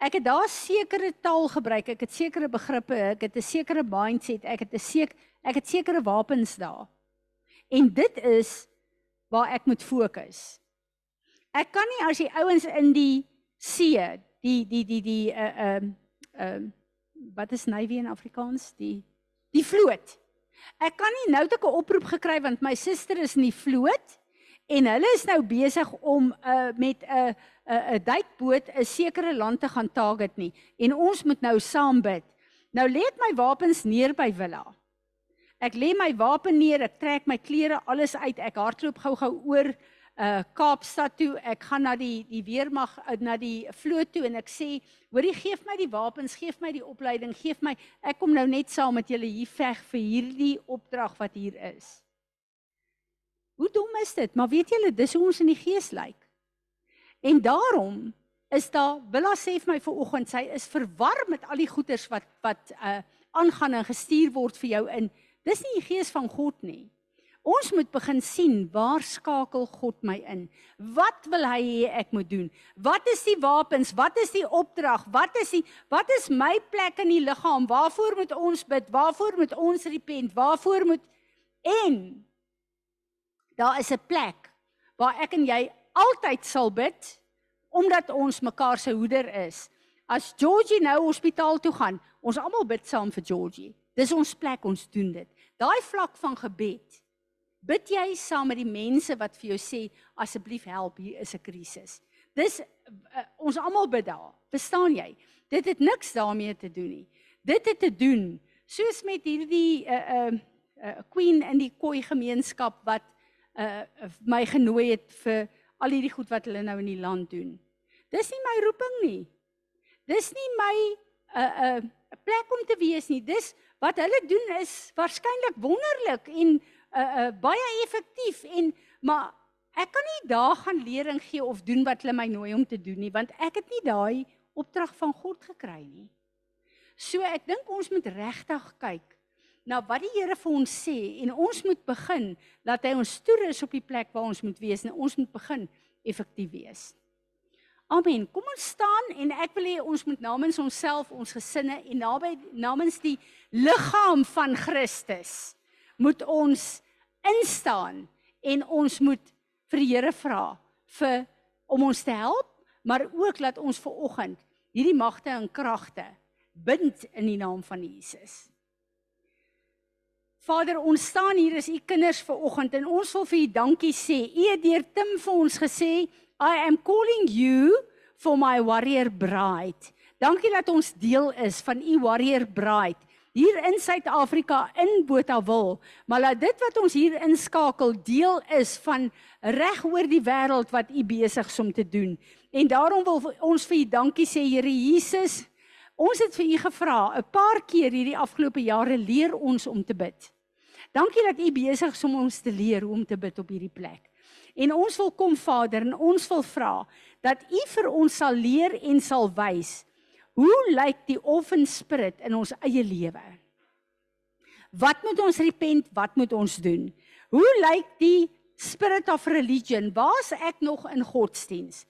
Ek het daar sekere taal gebruik, ek het sekere begrippe, ek het 'n sekere mindset, ek het 'n seker ek het sekere wapens daar. En dit is waar ek moet fokus. Ek kan nie as die ouens in die see, die die die die uh ehm uh, ehm uh, wat is navy in Afrikaans? Die die vloot. Ek kan nie nou 'n oproep gekry want my suster is in die vloot en hulle is nou besig om uh met 'n uh, 'n uh, 'n duikboot 'n sekere land te gaan target nie en ons moet nou saam bid. Nou lê ek my wapens neer by Villa. Ek lê my wapen neer, ek trek my klere alles uit. Ek hardloop gou-gou oor uh Kaapstad toe. Ek gaan na die die weermag uh, na die vloot toe en ek sê, "Hoorie, gee my die wapens, gee my die opleiding, gee my ek kom nou net saam met julle hier veg vir hierdie opdrag wat hier is." Hoe dom is dit? Maar weet julle, dis hoe ons in die gees lyk. En daarom is daar Willa sê vir my vanoggend, sy is verwar met al die goeters wat wat uh aangaan en gestuur word vir jou in. Dis nie die gees van God nie. Ons moet begin sien waar skakel God my in? Wat wil hy hê ek moet doen? Wat is die wapens? Wat is die opdrag? Wat is die wat is my plek in die liggaam? Waarvoor moet ons bid? Waarvoor moet ons repent? Waarvoor moet en daar is 'n plek waar ek en jy altyd sal bid omdat ons mekaar se hoeder is. As Georgie nou hospitaal toe gaan, ons almal bid saam vir Georgie. Dis ons plek, ons doen dit. Daai vlak van gebed. Bid jy saam met die mense wat vir jou sê asseblief help, hier is 'n krisis. Dis uh, ons almal bid daar. Verstaan jy? Dit het niks daarmee te doen nie. Dit het te doen soos met hierdie 'n uh, 'n uh, uh, queen in die koi gemeenskap wat uh my genooi het vir al hierdie goed wat hulle nou in die land doen. Dis nie my roeping nie. Dis nie my 'n uh, 'n uh, plek om te wees nie. Dis wat hulle doen is waarskynlik wonderlik en uh uh baie effektief en maar ek kan nie daar gaan lering gee of doen wat hulle my nooi om te doen nie want ek het nie daai opdrag van God gekry nie. So ek dink ons moet regtig kyk na wat die Here vir ons sê en ons moet begin dat hy ons toerus op die plek waar ons moet wees en ons moet begin effektief wees. Amen. Kom ons staan en ek wil hê ons moet namens onsself, ons gesinne en naby namens die liggaam van Christus moet ons instaan en ons moet vir die Here vra vir om ons te help, maar ook laat ons ver oggend hierdie magte en kragte bind in die naam van Jesus. Vader, ons staan hier as u kinders ver oggend en ons wil vir u dankie sê. U het deur Tim vir ons gesê, I am calling you for my warrior bride. Dankie dat ons deel is van u warrior bride hier in Suid-Afrika in Botawil. Maar laat dit wat ons hier inskakel deel is van reg oor die wêreld wat u besig is om te doen. En daarom wil ons vir u dankie sê Here Jesus. Ons het vir u gevra 'n paar keer hierdie afgelope jare leer ons om te bid. Dankie dat U besig is om ons te leer hoe om te bid op hierdie plek. En ons wil kom Vader en ons wil vra dat U vir ons sal leer en sal wys hoe lyk die offen spirit in ons eie lewe? Wat moet ons repent? Wat moet ons doen? Hoe lyk die spirit of religion? Waar's ek nog in godsdiens?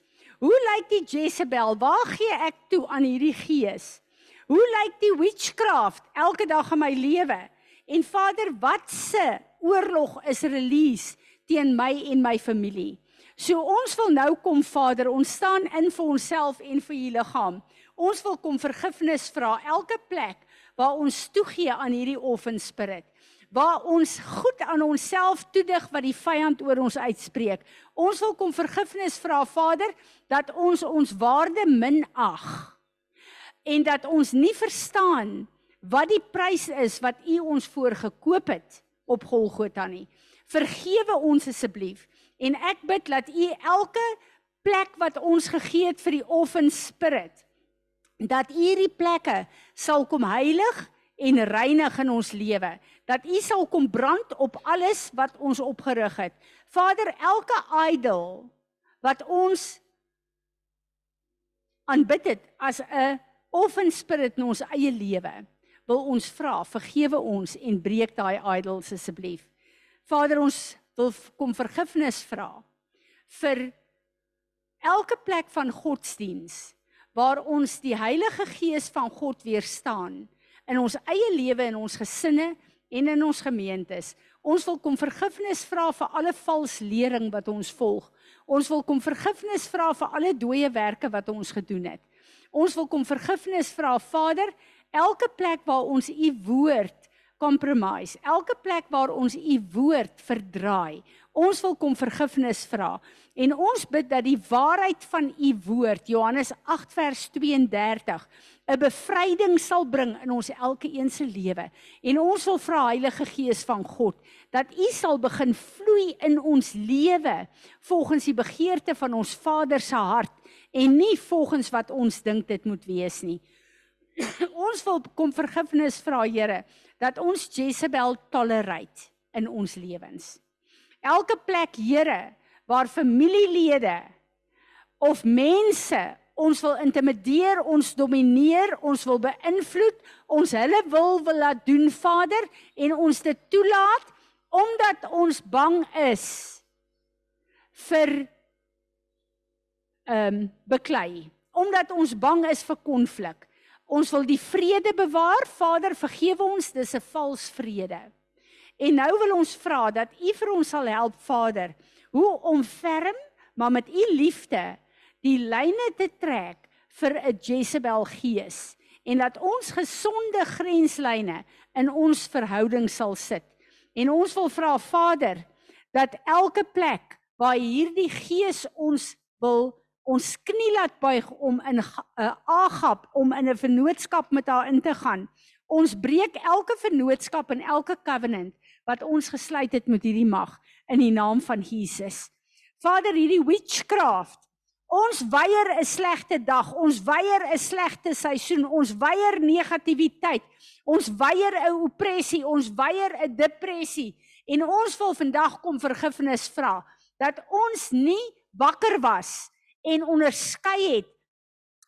Hoe lyk die Jezebel? Waar gee ek toe aan hierdie gees? Hoe lyk die witchcraft elke dag in my lewe? En Vader, wat se oorlog is release teen my en my familie? So ons wil nou kom Vader, ons staan in vir onsself en vir u liggaam. Ons wil kom vergifnis vra elke plek waar ons toegee aan hierdie offenspirit waar ons goed aan onsself toedig wat die vyand oor ons uitspreek. Ons wil kom vergifnis vra Vader dat ons ons waarde minag en dat ons nie verstaan wat die prys is wat u ons voor gekoop het op Golgotha nie. Vergewe ons asseblief en ek bid dat u elke plek wat ons gegee het vir die offenspirit dat u hierdie plekke sal kom heilig en reinig in ons lewe. Dat u sal kom brand op alles wat ons opgerig het. Vader elke idol wat ons aanbid het as 'n offenspirit in ons eie lewe wil ons vra, vergewe ons en breek daai idols asseblief. Vader, ons wil kom vergifnis vra vir elke plek van godsdiens waar ons die Heilige Gees van God weerstaan in ons eie lewe en ons gesinne en in ons gemeentes. Ons wil kom vergifnis vra vir alle vals lering wat ons volg. Ons wil kom vergifnis vra vir alle dooie werke wat ons gedoen het. Ons wil kom vergifnis vra, Vader, elke plek waar ons u woord compromise, elke plek waar ons u woord verdraai. Ons wil kom vergifnis vra en ons bid dat die waarheid van u woord Johannes 8 vers 32 'n bevryding sal bring in ons elke een se lewe. En ons wil vra Heilige Gees van God dat u sal begin vloei in ons lewe volgens die begeerte van ons Vader se hart en nie volgens wat ons dink dit moet wees nie. ons wil kom vergifnis vra Here dat ons Jezebel tolerate in ons lewens. Elke plek Here waar familielede of mense ons wil intimideer, ons domineer, ons wil beïnvloed, ons hulle wil wil laat doen Vader en ons dit toelaat omdat ons bang is vir ehm um, beklei, omdat ons bang is vir konflik. Ons wil die vrede bewaar, Vader, vergewe ons, dis 'n vals vrede. En nou wil ons vra dat U vir ons sal help, Vader, hoe om ferm, maar met U liefde die lyne te trek vir 'n Jezebel gees en dat ons gesonde grenslyne in ons verhouding sal sit. En ons wil vra Vader dat elke plek waar hierdie gees ons wil ons knie laat buig om in 'n uh, agap om in 'n vennootskap met haar in te gaan. Ons breek elke vennootskap en elke covenant wat ons gesluit het met hierdie mag in die naam van Jesus. Vader, hierdie witchcraft Ons weier 'n slegte dag, ons weier 'n slegte seisoen, ons weier negativiteit. Ons weier 'n opressie, ons weier 'n depressie en ons wil vandag kom vergifnis vra dat ons nie wakker was en onderskei het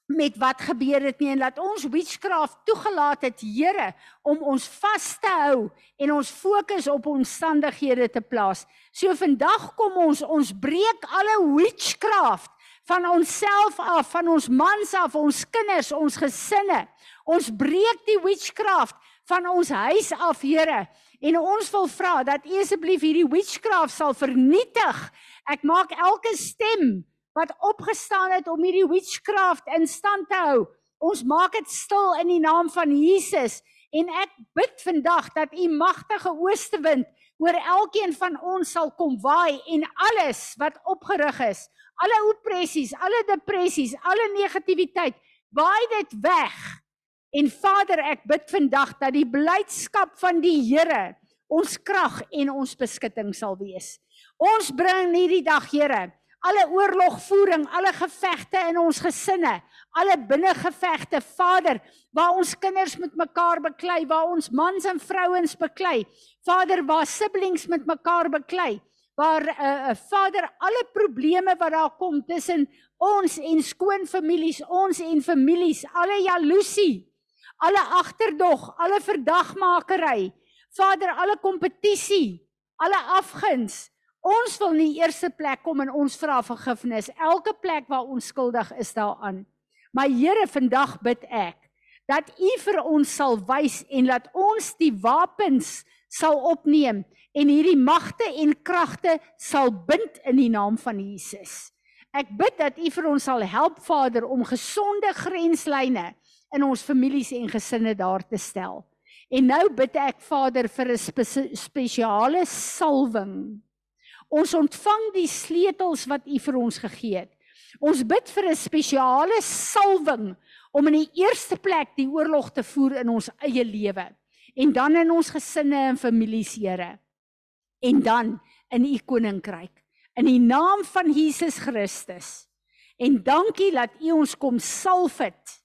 met wat gebeur het nie en dat ons witchcraft toegelaat het Here om ons vas te hou en ons fokus op omstandighede te plaas. So vandag kom ons ons breek alle witchcraft van onsself af, van ons mans af, ons kinders, ons gesinne. Ons breek die witchcraft van ons huis af, Here. En ons wil vra dat U asseblief hierdie witchcraft sal vernietig. Ek maak elke stem wat opgestaan het om hierdie witchcraft in stand te hou. Ons maak dit stil in die naam van Jesus en ek bid vandag dat u magtige oostewind oor elkeen van ons sal kom waai en alles wat opgerig is alle opressies, alle depressies, alle negativiteit, waai dit weg. En Vader, ek bid vandag dat die blydskap van die Here ons krag en ons beskutting sal wees. Ons bring hierdie dag, Here, alle oorlogvoering, alle gevegte in ons gesinne, alle binnengevegte, Vader, waar ons kinders met mekaar beklei, waar ons mans en vrouens beklei. Vader, waar siblings met mekaar beklei waar uh, vader alle probleme wat daar kom tussen ons en skoonfamilies, ons en families, alle jaloesie, alle agterdog, alle verdagmakery, Vader, alle kompetisie, alle afguns. Ons wil nie eerste plek kom en ons vra vergifnis. Elke plek waar ons skuldig is daaraan. Maar Here, vandag bid ek dat U vir ons sal wys en laat ons die wapens sal opneem en hierdie magte en kragte sal bind in die naam van Jesus. Ek bid dat U vir ons sal help Vader om gesonde grenslyne in ons families en gesinne daar te stel. En nou bid ek Vader vir 'n spe spesiale salwing. Ons ontvang die sleutels wat U vir ons gegee het. Ons bid vir 'n spesiale salwing om in die eerste plek die oorlog te voer in ons eie lewe en dan in ons gesinne en families, Here. En dan in u koninkryk in die naam van Jesus Christus. En dankie dat u ons kom salf het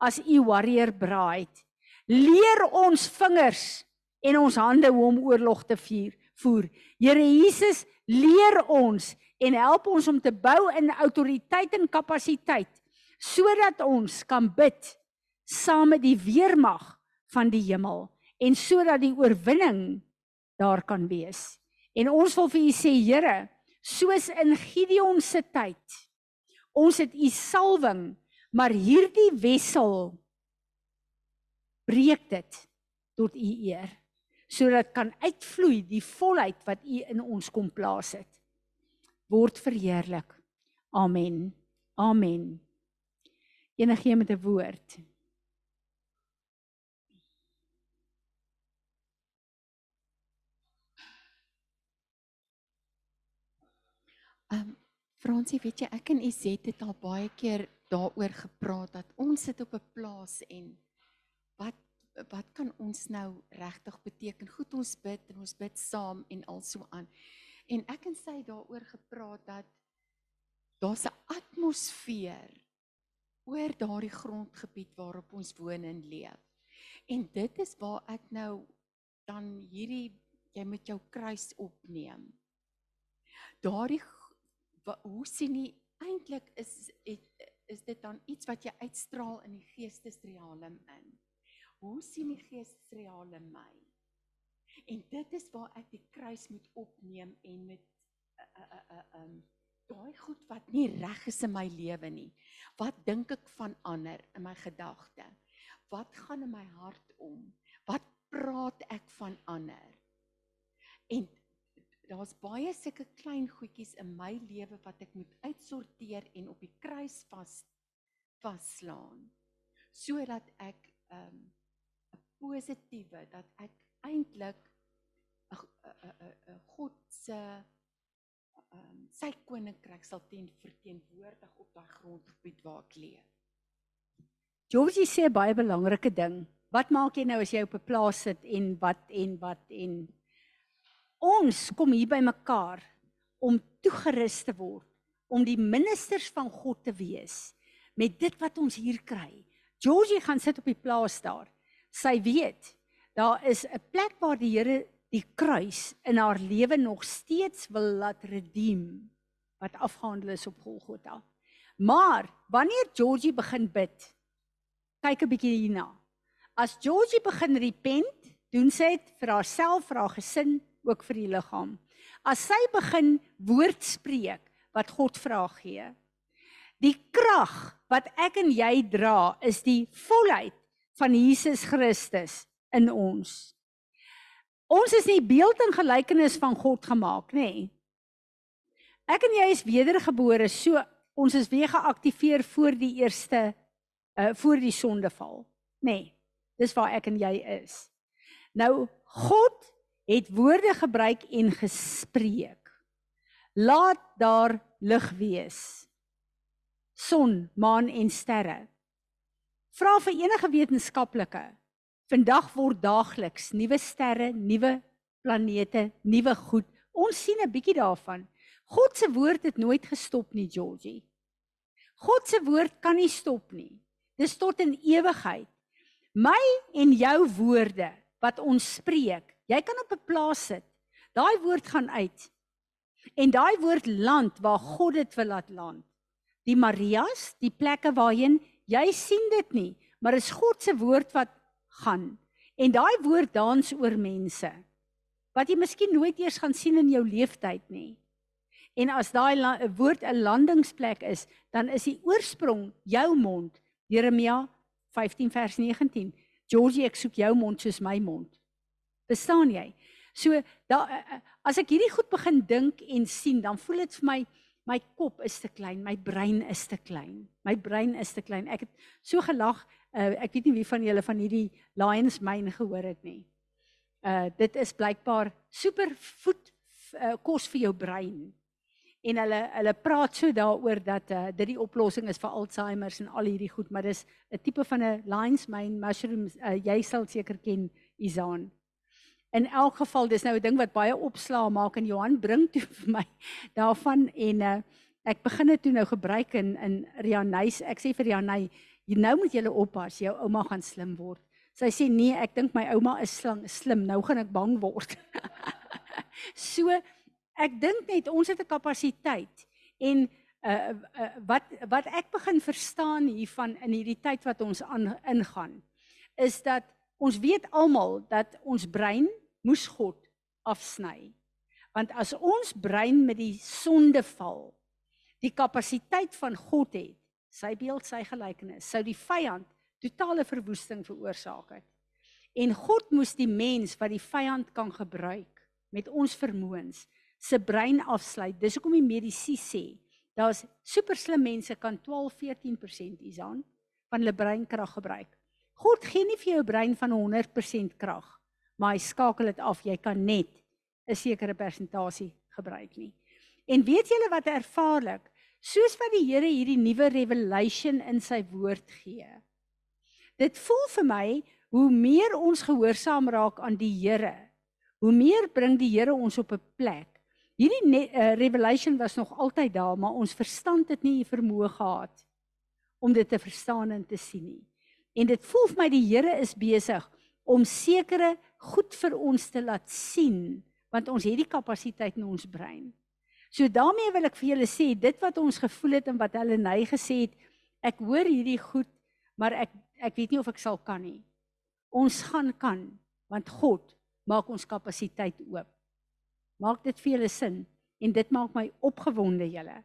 as u warrior bride. Leer ons vingers en ons hande hoe om oorlog te vuur, voer. Here Jesus, leer ons en help ons om te bou in autoriteit en kapasiteit sodat ons kan bid saam met die weermag van die hemel en sodat die oorwinning daar kan wees. En ons wil vir u sê Here, soos in Gideon se tyd. Ons het u salwing, maar hierdie wessel breek dit tot u eer. Sodat kan uitvloei die volheid wat U in ons kom plaas het. Word verheerlik. Amen. Amen. Enige een met 'n woord. Ehm um, Fransie, weet jy, ek en Izet het al baie keer daaroor gepraat dat ons sit op 'n plaas en wat kan ons nou regtig beteken? Goed ons bid en ons bid saam en also aan. En ek en sy daaroor gepraat dat daar's 'n atmosfeer oor daardie grondgebied waarop ons woon en leef. En dit is waar ek nou dan hierdie jy met jou kruis opneem. Daardie hoe sien jy eintlik is het, is dit dan iets wat jy uitstraal in die geestesrealm in? Hoe sien die geestesrealm my? En dit is waar ek die kruis moet opneem en met uh, uh, uh, um daai goed wat nie reg is in my lewe nie. Wat dink ek van ander in my gedagte? Wat gaan in my hart om? Wat praat ek van ander? En daar's baie sulke klein goedjies in my lewe wat ek moet uitsorteer en op die kruis vas vaslaan sodat ek um, positiewe dat ek eintlik 'n God se um, sy koninkryk sal ten verteenwoordig op daai grondgebied waar ek leef. Georgie sê baie belangrike ding. Wat maak jy nou as jy op 'n plaas sit en wat en wat en Ons kom hier by mekaar om toegerus te word om die ministers van God te wees met dit wat ons hier kry. Georgie gaan sit op die plaas daar. Sy weet daar is 'n plek waar die Here die kruis in haar lewe nog steeds wil laat redeem wat afgehandel is op Golgotha. Maar wanneer Georgie begin bid, kyk 'n bietjie hierna. As Georgie begin repent, doen sy dit vir haarself, vir haar gesin, ook vir die liggaam. As sy begin woord spreek wat God vra gee. Die krag wat ek en jy dra is die volheid van Jesus Christus in ons. Ons is nie beeld en gelykenis van God gemaak nê. Nee. Ek en jy is wedergebore, so ons is weer geaktiveer voor die eerste uh voor die sondeval, nê. Nee, dis waar ek en jy is. Nou God het woorde gebruik en gespreek. Laat daar lig wees. Son, maan en sterre. Vra vir enige wetenskaplike. Vandag word daagliks nuwe sterre, nuwe planete, nuwe goed. Ons sien 'n bietjie daarvan. God se woord het nooit gestop nie, Georgie. God se woord kan nie stop nie. Dis tot in ewigheid. My en jou woorde wat ons spreek, Jy kan op 'n plaas sit. Daai woord gaan uit. En daai woord land waar God dit wil laat land. Die Marias, die plekke waarheen jy sien dit nie, maar is God se woord wat gaan. En daai woord dans oor mense wat jy miskien nooit eers gaan sien in jou lewenstyd nie. En as daai woord 'n landingsplek is, dan is die oorsprong jou mond. Jeremia 15 vers 19. Georgie, ek soek jou mond soos my mond. Verstaan jy? So da as ek hierdie goed begin dink en sien, dan voel dit vir my my kop is te klein, my brein is te klein. My brein is te klein. Ek het so gelag. Uh, ek weet nie wie van julle van hierdie Lions Mane gehoor het nie. Uh dit is blykbaar super voed uh, kos vir jou brein. En hulle hulle praat so daaroor dat uh, dit die oplossing is vir Alzheimer en al hierdie goed, maar dis 'n tipe van 'n Lions Mane mushrooms. Uh, jy sal seker ken Izaan. In elk geval dis nou 'n ding wat baie opslaa maak en Johan bring toe vir my daarvan en uh, ek begin dit toe nou gebruik in in Rianys. Ek sê vir Rianay, nou moet jy oppas, jou ouma gaan slim word. Sy sê nee, ek dink my ouma is slim, slim. Nou gaan ek bang word. so ek dink net ons het 'n kapasiteit en uh, uh, wat wat ek begin verstaan hiervan in hierdie tyd wat ons aan ingaan is dat Ons weet almal dat ons brein moes God afsny. Want as ons brein met die sonde val, die kapasiteit van God het, sy beeld, sy gelykenis, sou die vyand totale verwoesting veroorsaak het. En God moes die mens wat die vyand kan gebruik met ons vermoëns se brein afsluit. Dis hoekom die medisy sê daar's superslim mense kan 12-14% isaan van hulle breinkrag gebruik. God gee nie vir jou brein van 100% krag, maar hy skakel dit af. Jy kan net 'n sekere persentasie gebruik nie. En weet julle wat ervaarlik? Soos wat die Here hierdie nuwe revelation in sy woord gee. Dit voel vir my hoe meer ons gehoorsaam raak aan die Here, hoe meer bring die Here ons op 'n plek. Hierdie uh, revelation was nog altyd daar, maar ons verstand het nie vermoë gehad om dit te verstaan en te sien nie. En dit voel vir my die Here is besig om sekere goed vir ons te laat sien, want ons het die kapasiteit in ons brein. So daarmee wil ek vir julle sê, dit wat ons gevoel het en wat hulle nei gesê het, ek hoor hierdie goed, maar ek ek weet nie of ek sal kan nie. Ons gaan kan want God maak ons kapasiteit oop. Maak dit vir julle sin en dit maak my opgewonde julle.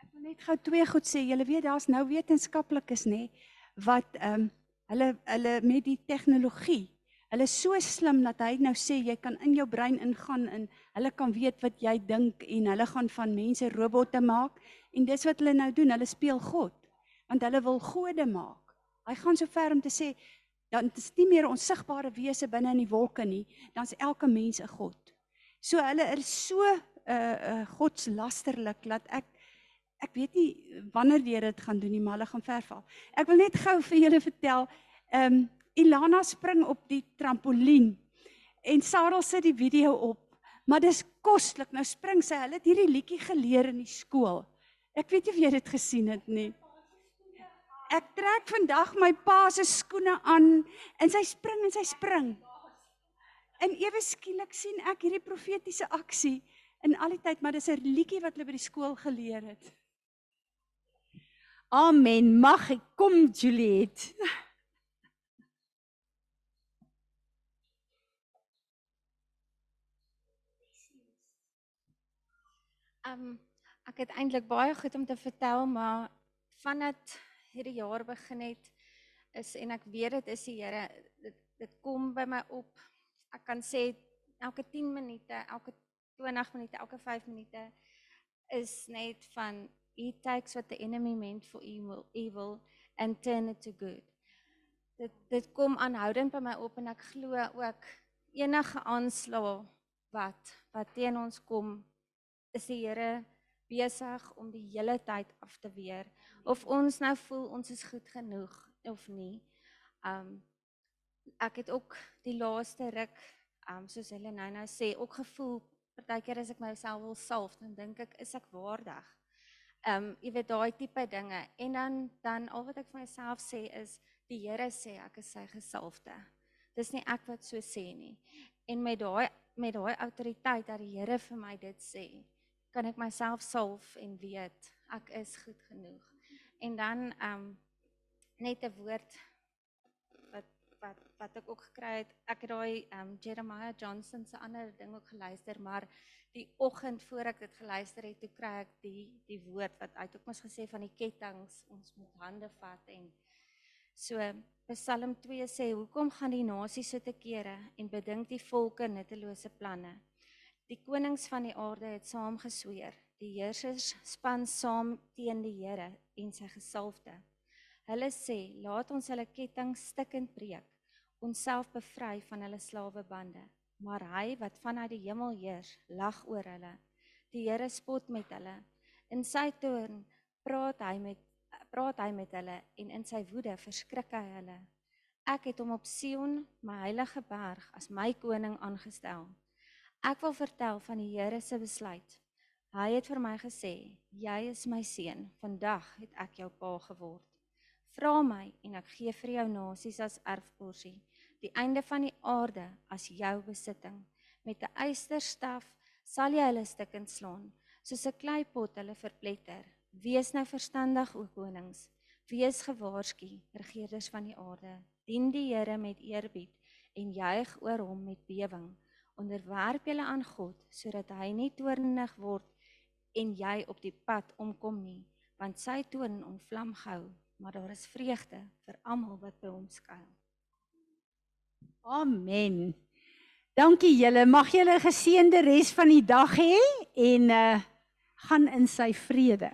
Ek wil net gou twee goed sê. Julle weet daar's nou wetenskaplikes nê wat ehm um, hulle hulle met die tegnologie Hulle is so slim dat hy nou sê jy kan in jou brein ingaan en hulle kan weet wat jy dink en hulle gaan van mense robotte maak en dis wat hulle nou doen. Hulle speel God want hulle wil gode maak. Hy gaan so ver om te sê dan is nie meer onsigbare wese binne in die wolke nie, dan's elke mens 'n god. So hulle is so uh uh godslasterlik dat ek ek weet nie wanneer jy dit gaan doen nie, maar hulle gaan verval. Ek wil net gou vir julle vertel, ehm um, Ilana spring op die trampolien en Sarah sit die video op, maar dis koslik. Nou spring sy. Hulle het hierdie liedjie geleer in die skool. Ek weet nie of jy dit gesien het nie. Ek trek vandag my pa se skoene aan en sy spring en sy spring. En ewe skielik sien ek hierdie profetiese aksie in al die tyd, maar dis 'n liedjie wat hulle by die skool geleer het. Amen. Mag ek kom Juliet. Um ek het eintlik baie goed om te vertel, maar vandat hierdie jaar begin het is en ek weet dit is die Here dit dit kom by my op. Ek kan sê elke 10 minute, elke 20 minute, elke 5 minute is net van he takes what the enemy meant for evil, evil and turn it to good. Dit dit kom aanhoudend by my op en ek glo ook enige aanslag wat wat teen ons kom is die Here besig om die hele tyd af te weer of ons nou voel ons is goed genoeg of nie. Um ek het ook die laaste ruk um soos hulle nou nou sê ook gevoel partykeer as ek myself wil salf dan dink ek is ek waardig. Um jy weet daai tipe dinge en dan dan al wat ek vir myself sê is die Here sê ek is sy gesalfde. Dis nie ek wat so sê nie. En met daai met daai autoriteit dat die Here vir my dit sê, kan ek myself salf en weet ek is goed genoeg. En dan ehm um, net 'n woord wat wat wat ek ook gekry het. Ek het daai ehm um, Jeremiah Johnson se ander ding ook geluister, maar die oggend voor ek dit geluister het, toe kry ek die die woord wat uit ook mos gesê van die kettinge ons moet hande vat en so Psalm 2 sê hoekom gaan die nasies so te kere en bedink die volke nuttelose planne Die konings van die aarde het saam gesweer. Die heersers span saam teen die Here en sy gesalfde. Hulle sê, "Laat ons hulle ketting stikkend breek, onsself bevry van hulle slawebande." Maar hy wat vanuit die hemel heers, lag oor hulle. Die Here spot met hulle. In sy toorn praat hy met praat hy met hulle en in sy woede verskrik hy hulle. Ek het hom op Sion, my heilige berg, as my koning aangestel. Ek wil vertel van die Here se besluit. Hy het vir my gesê: "Jy is my seun. Vandag het ek jou pa geword. Vra my en ek gee vir jou nasies as erfporsie, die einde van die aarde as jou besitting. Met 'n eysterstaf sal jy hulle stukkend slaan, soos 'n kleipot hulle verpletter. Wees nou verstandig, o konings. Wees gewaarsku, regerders van die aarde. Dien die Here met eerbied en juig oor hom met bewering." onderwerp julle aan God sodat hy nie toornig word en jy op die pad omkom nie want sy toorn ontvlam gou maar daar is vreugde vir almal wat by hom skuil. Amen. Dankie julle. Mag julle 'n geseënde res van die dag hê en uh gaan in sy vrede.